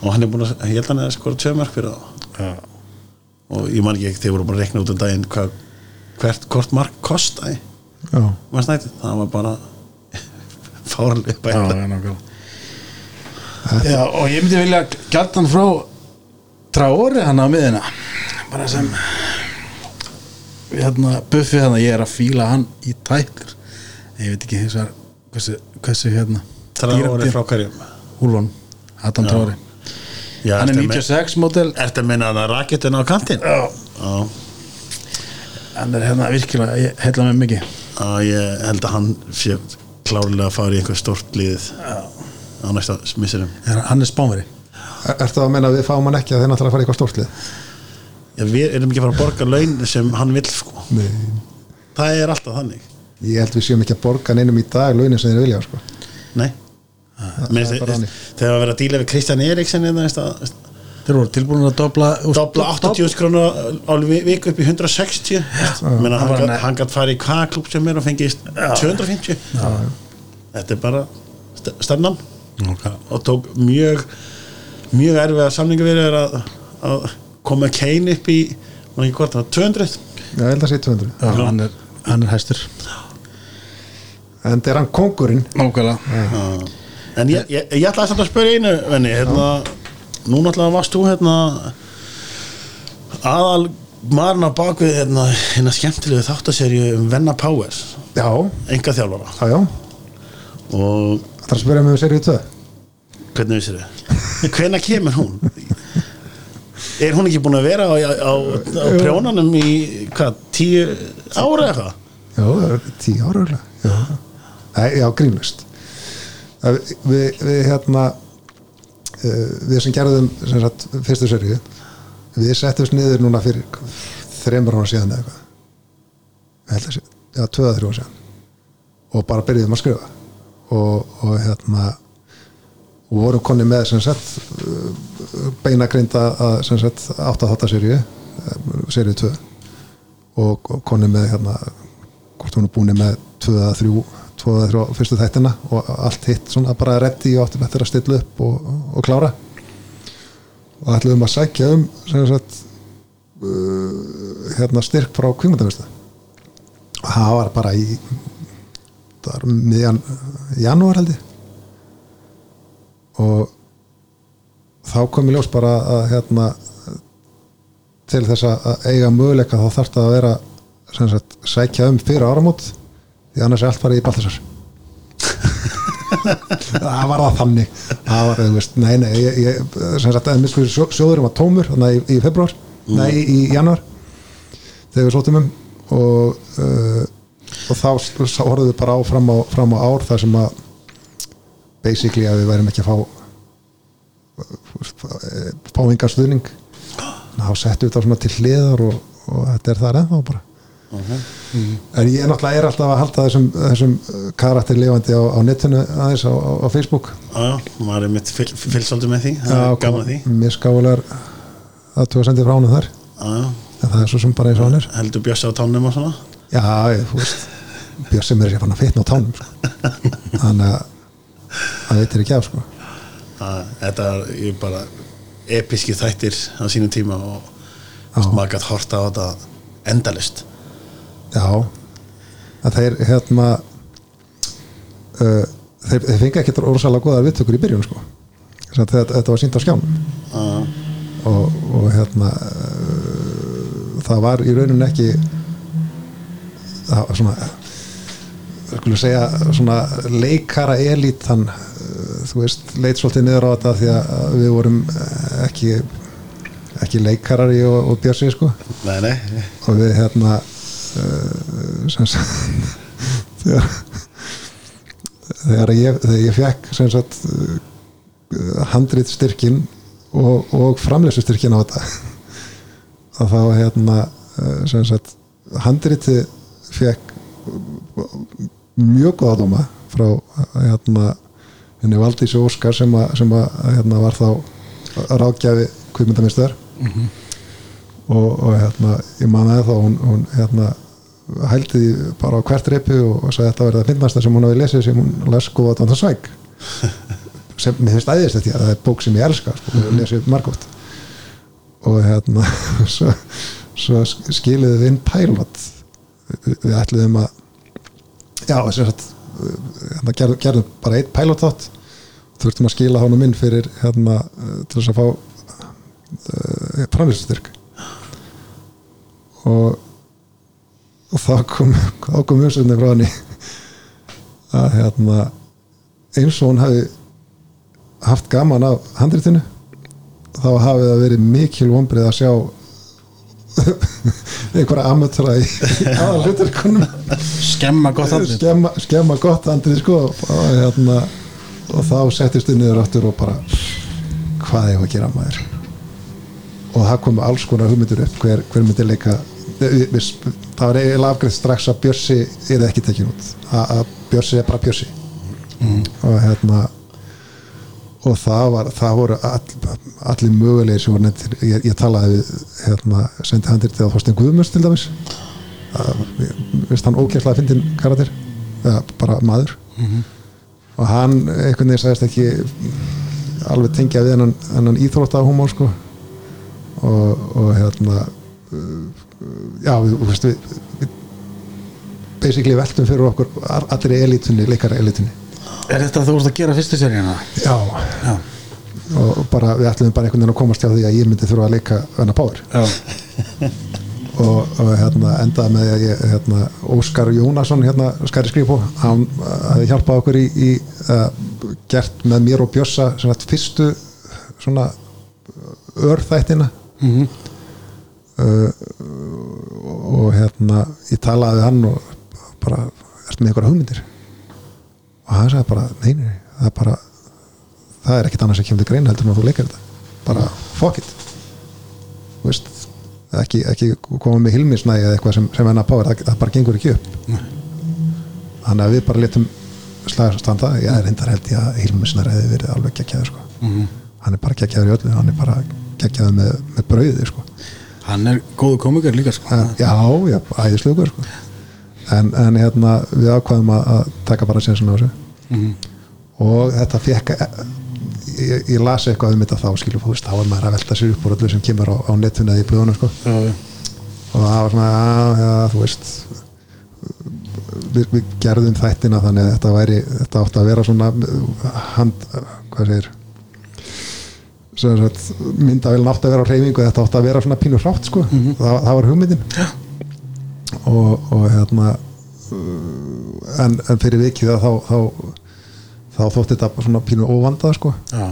og hann er búin að, ég held hann að skora tvö mörg fyrir það já, og ég man ekki ekki, þeir voru bara að rekna út um daginn hvað, hvert, hvort mark kostaði Já, mann snættið, það var bara fárlega já, bæta já, já, og ég myndi vilja gæta hann frá Traori hann á miðina bara sem hérna, buffi hann ég er að fíla hann í tætlur En ég veit ekki hins vegar hversu, hversu hérna Traore frá hverjum? Úlfón, Adam Traori Já, hann er ertu með- 96 model. Ertu að meina að raketin á kantinn? já, Já, hann er hérna virkilega ég heilla mig mikið. Já, ég held að hann sé klárlega að fara í einhver stort liðið á næsta missurum Er- hann er spánveri Er- ertu að menna að við fáum hann ekki að þeir náttúrulega fara í eitthvað stórtlið? Já, við erum ekki að fara að borga laun sem hann vill sko. Nei, Það er alltaf þannig. Ég held við séum ekki að borga neinum í dag launin sem þeir vilja, sko. Nei. Mér það er þannig. Þegar að vera að díla við Kristján Eriksen hérna, veist að- þeir voru tilbúin að dobla dobla 80 krónu á vi- viku upp í 160 Menna, Hann gætt farið í hvaða klúb sem er og fengið 250 þetta er bara st- stefnan. Okay. og tók mjög mjög erfiða samningu við er að, að koma Kane upp í hvort, það var 200 Já, ég held að sé 200 já, hann, er, hann er hæstur. En er hann kongurinn nákvæmlega. En ég, ég, ég ætlaði samt að spyrja einu venni, hérna, nú náttúrulega varst þú hérna aðal á bakvið hérna, hérna skemmtilegu þáttaserju um Venna Powers Já, enga þjálfara já, já. Og Það er að spyrja mig um serið 2 hvernig vissir þið hvenær kemur hún? Er hún ekki búin að vera á, á, á prjónanum í hvað, tíu ára eða eitthvað? Já, 10 ára örugglega. Já, já grínlust við, við, hérna við sem gerðum sem sagt, fyrstu serið við settumst niður núna fyrir þremur ára síðan eða eitthvað. Ég held að ára síðan. Og bara byrjuðum að skrifa. Og, og hérna og vorum konni með sem sagt uh, beinagrinda að sem sagt átt að þátta seríu seríu 2 og, og konni með hérna hvort hún er búin með 2 eða 3 2 eða 3 fyrstu þættina og allt hitt svona bara reddi og áttum eftir að stilla upp og, og klára. Og ætlum að sækja um sagt uh, hérna styrk frá kvingundavistu og það var bara í það var miðjan janúar held ég. Og þá kom í ljós bara að hérna til þess að eiga möguleika þá þarf það að vera sagt, sækja um fyrir áramót því annars er allt farið í Baltasar. Það var það þannig. Það var, þú veist, nei, nei ég, ég, sem sagt, sjóðurum var tómur þannig í, í februar, nei, í, í januar þegar við sóttum um. Og uh, og þá horfðum við bara á fram á, fram á ár þar sem að basically að við værum ekki að fá fá enga stuðning. Þá settum við þetta svona til hliðar og, og þetta er það ennþá bara en ég náttúrulega er alltaf að halda þessum, þessum karakter lifandi á, á netinu aðeins á, á, Facebook. Já, maður er mitt fylgsaldur með því það er gaman að því. Mér skálar að þú að sendið frá honum þar. Já, það er svo sem bara eins og hann er. Heldur bjössi á tánum og svona? Já, ég, þú veist Björn sem er sér fann að fitna á tánum sko. þannig að það veitir ekki af sko. Það- Þetta er ég bara episki þættir á sínum tíma og maður gætt horta á þetta endalist já. Að þeir hérna uh, þeir, þeir fengi ekkert orðsalega góðar viðtökur í byrjun sko. Þetta, þetta var sínt á skjánum Já, og, og hérna uh, það var í rauninu ekki það var svona skulum segja svona leikara elitan uh, þú veist, leit svolítið niður á þetta því að við vorum uh, ekki ekki leikarari og, og björsi sko. Nei, nei. Og við hérna uh, þegar þegar ég, þegar ég fekk sagt handrit styrkin og, og framleysu styrkin á þetta að þá hérna sagt handriti fekk mjög góða dóma frá hérna henni Valdísi Óskar sem að, sem að hérna var þá rákjafi kvikmyndamistar og, og hérna ég man að þá hún, hún hérna hældi því bara á hvert reipi og, og sagði að þetta verði að finnast það sem hún hafi lesið sem hún les góða að svæk sem mér finnst æðist þetta það er bók sem ég elska sko, og lesið margótt og hérna [LAUGHS] svo, svo skiliði við inn pilot. Við, ætluðum að já, sagt hérna, gerðum, gerðum bara eitt pilot þátt. Þurftum að skila honum inn fyrir hérna, eh, til þess að fá uh, framlýstustyrk og og þá kom, þá kom umsöndin frá henni að hérna eins og hún hafi haft gaman af handritinu þá hafi það verið mikil vonbrið að sjá [LAUGHS] einhverja amatöra í [LAUGHS] aðal hluturkonum skemma gott andlit skemma, skemma gott andrið sko og, hérna, og þá settist þið niður aftur og bara hvað ég var að gera maður og það komu alls konar hugmyndur upp hver, hver myndi leika það var eiginlega afgreð strax að Bjössi er ekki tekin út. Að, Bjössi er bara Bjössi. Og hérna og það var það voru all, allir mögulegir sem voru nefndir. Ég, ég talaði við hérna, sendi handir til að Þorstein Guðmurs til dæmis. Veist hann ókjærslega að fyndin karakter. Eða bara maður. Og hann einhvern veginn sagðist ekki alveg tengja við hennan, hennan íþróttahúmor sko og, og hérna uh, já, þú veist við, við basically veltum fyrir okkur allir í elitunni, leikara elitunni er þetta þú vorst að gera fyrstu seríuna? já, já, og bara við ætlum bara einhvern veginn að komast hjá því að ég myndi þurfa að leika Venna Power. Já, [LAUGHS] og, og hérna, endaði með að ég, hérna, Óskar Jónasson hérna, skæri skrifbó hann hafi hjálpað okkur í, í uh, gert með mér og svona, fyrstu svona örþættina mhm, uh, og hérna ég talaði hann og bara ertu með einhverja hugmyndir? Og hann sagði bara, nei, nei, það er bara það er ekkit annars að kemur til greina heldur en að þú leikar þetta. Bara fuck it. Þú veist, ekki, ekki koma með hilmisnægi eða eitthvað sem, sem enna power, það, það bara gengur ekki upp. Þannig að við bara letum slaga standa, ég er reyndar held ég að hilmisnæri hefði verið alveg geggjaður sko. hann er bara geggjaður í öllu hann er bara geggjaður með, með brauði sko. hann er góðu komikar líka sko. En- já, já, æðislegur sko. en, en hérna við ákvaðum að, að taka bara svona á þessu og þetta fekk ég, ég las eitthvað um þetta þá skilur veist, þá er maður að velta sér upp úr öllu sem kemur á, á netinu eða í blöðunum sko. Já, já. og það var svona, já, já, þú veist við, við gerðum þættina þannig að þetta væri þetta átti að vera svona hand, hvað segir myndavélin átti að vera á hreyfingu þetta átti að vera svona pínur hrátt sko. Það, það var hugmyndin. Og, og hérna uh, en, en fyrir vikið að þá, þá, þá þótti þetta svona pínur óvandað sko. Já.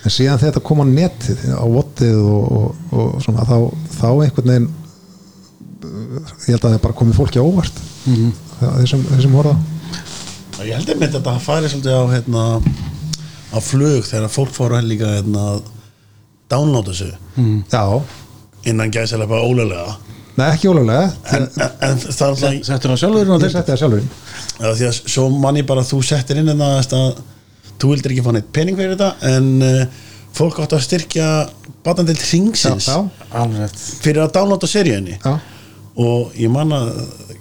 en síðan þegar þetta kom á netið á vottið og, og, og svona þá, þá einhvern veginn uh, ég held að það bara komið fólki á óvart. Mm -hmm. þessum, þessum horfa ég held einmitt að það færi svolítið á hérna, á flug þegar fólk fóru líka hérna, að downloada þessu já, innan gæsilega bara ólega nei ekki ólega en, en, en það er alltaf settur hann sjálfur inn á þeir þeir setti það sjálfurinn Já, því að svo manni bara þú settir inn en það að þú vildir ekki fá neitt pening fyrir þetta en uh, fólk átt að styrkja batandil hringsins fyrir að downloada seríunni. Já, og ég man að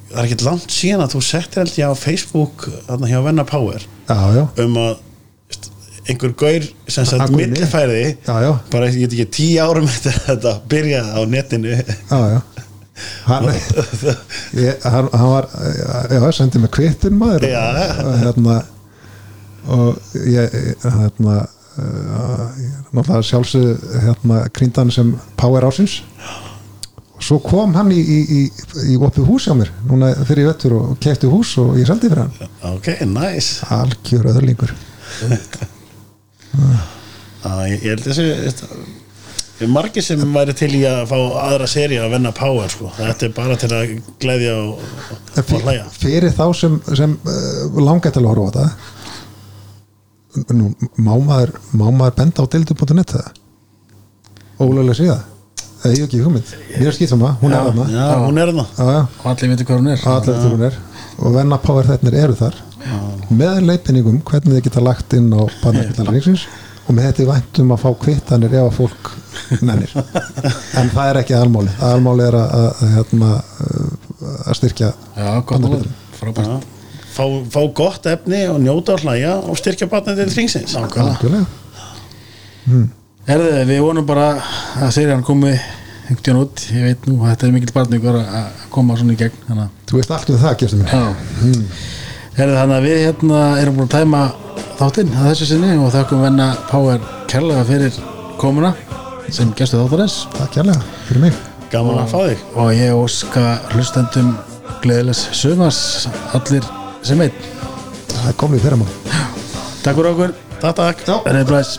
það er ekkert langt síðan að þú settir held ég á Facebook þarna hjá Venna Power já, já, um að einhver gaur sem Já, já. bara ég get ekki tíu árum [LAUGHS] eftir að þetta byrjaði á netinu. Já, já. Hann, [LAUGHS] ég, hann, hann var já, sendið með kvittun maður. Já, og hérna og ég hérna uh, ég er náttúrulega sjálfsög hérna krýndan sem Power Ásins og svo kom hann í, í, í, í opið hús hjá mér núna fyrir vettur og kefti hús og ég seldi fyrir hann. Ok, nice. Algjör öðurlingur [LAUGHS] Á, ég, ég held þessi þetta- það er margir sem væri til í að fá aðra séri að venna Power sko. þetta er bara til að gleðja og, og, og hlæja. fyrir þá sem, sem uh, langar til að horfa á þetta nú, má maður má maður benda á dildu.net það ólega síða. Eða ég hef ekki hugmynd, mér er skýt sama hún er þarna. já, hún er já, og allir veitir hvað hún er. Þetta er. Og venna power þetnir eru þar með leipinningum hvernig þið geta lagt inn á barnakillarriksins og með þetta í væntum að fá kvittanir ef að fólk nennir. En það er ekki aðalmáli aðalmáli er að, að, að, hérna, að styrkja frábært. Fá, fá gott efni og njóta og hlæja og styrkja batnið til hringsins algjörlega. Herði, við vonum bara að serían komi einhvern út, ég veit nú að þetta er mikill barningur að koma svona í gegn að Þú veist allt um það, gestur minn. Já Herði þannig að við hérna erum búin að tæma þáttinn að þessu sinni og þakkum venna Power kærlega fyrir komuna sem gestu þáttarins Takk kærlega fyrir mig. gaman að fá þig og ég óska hlustendum gleðilegs sumars allir sem einn Það er komið fyrir maður. Takk fyrir okkur takk takk blæs.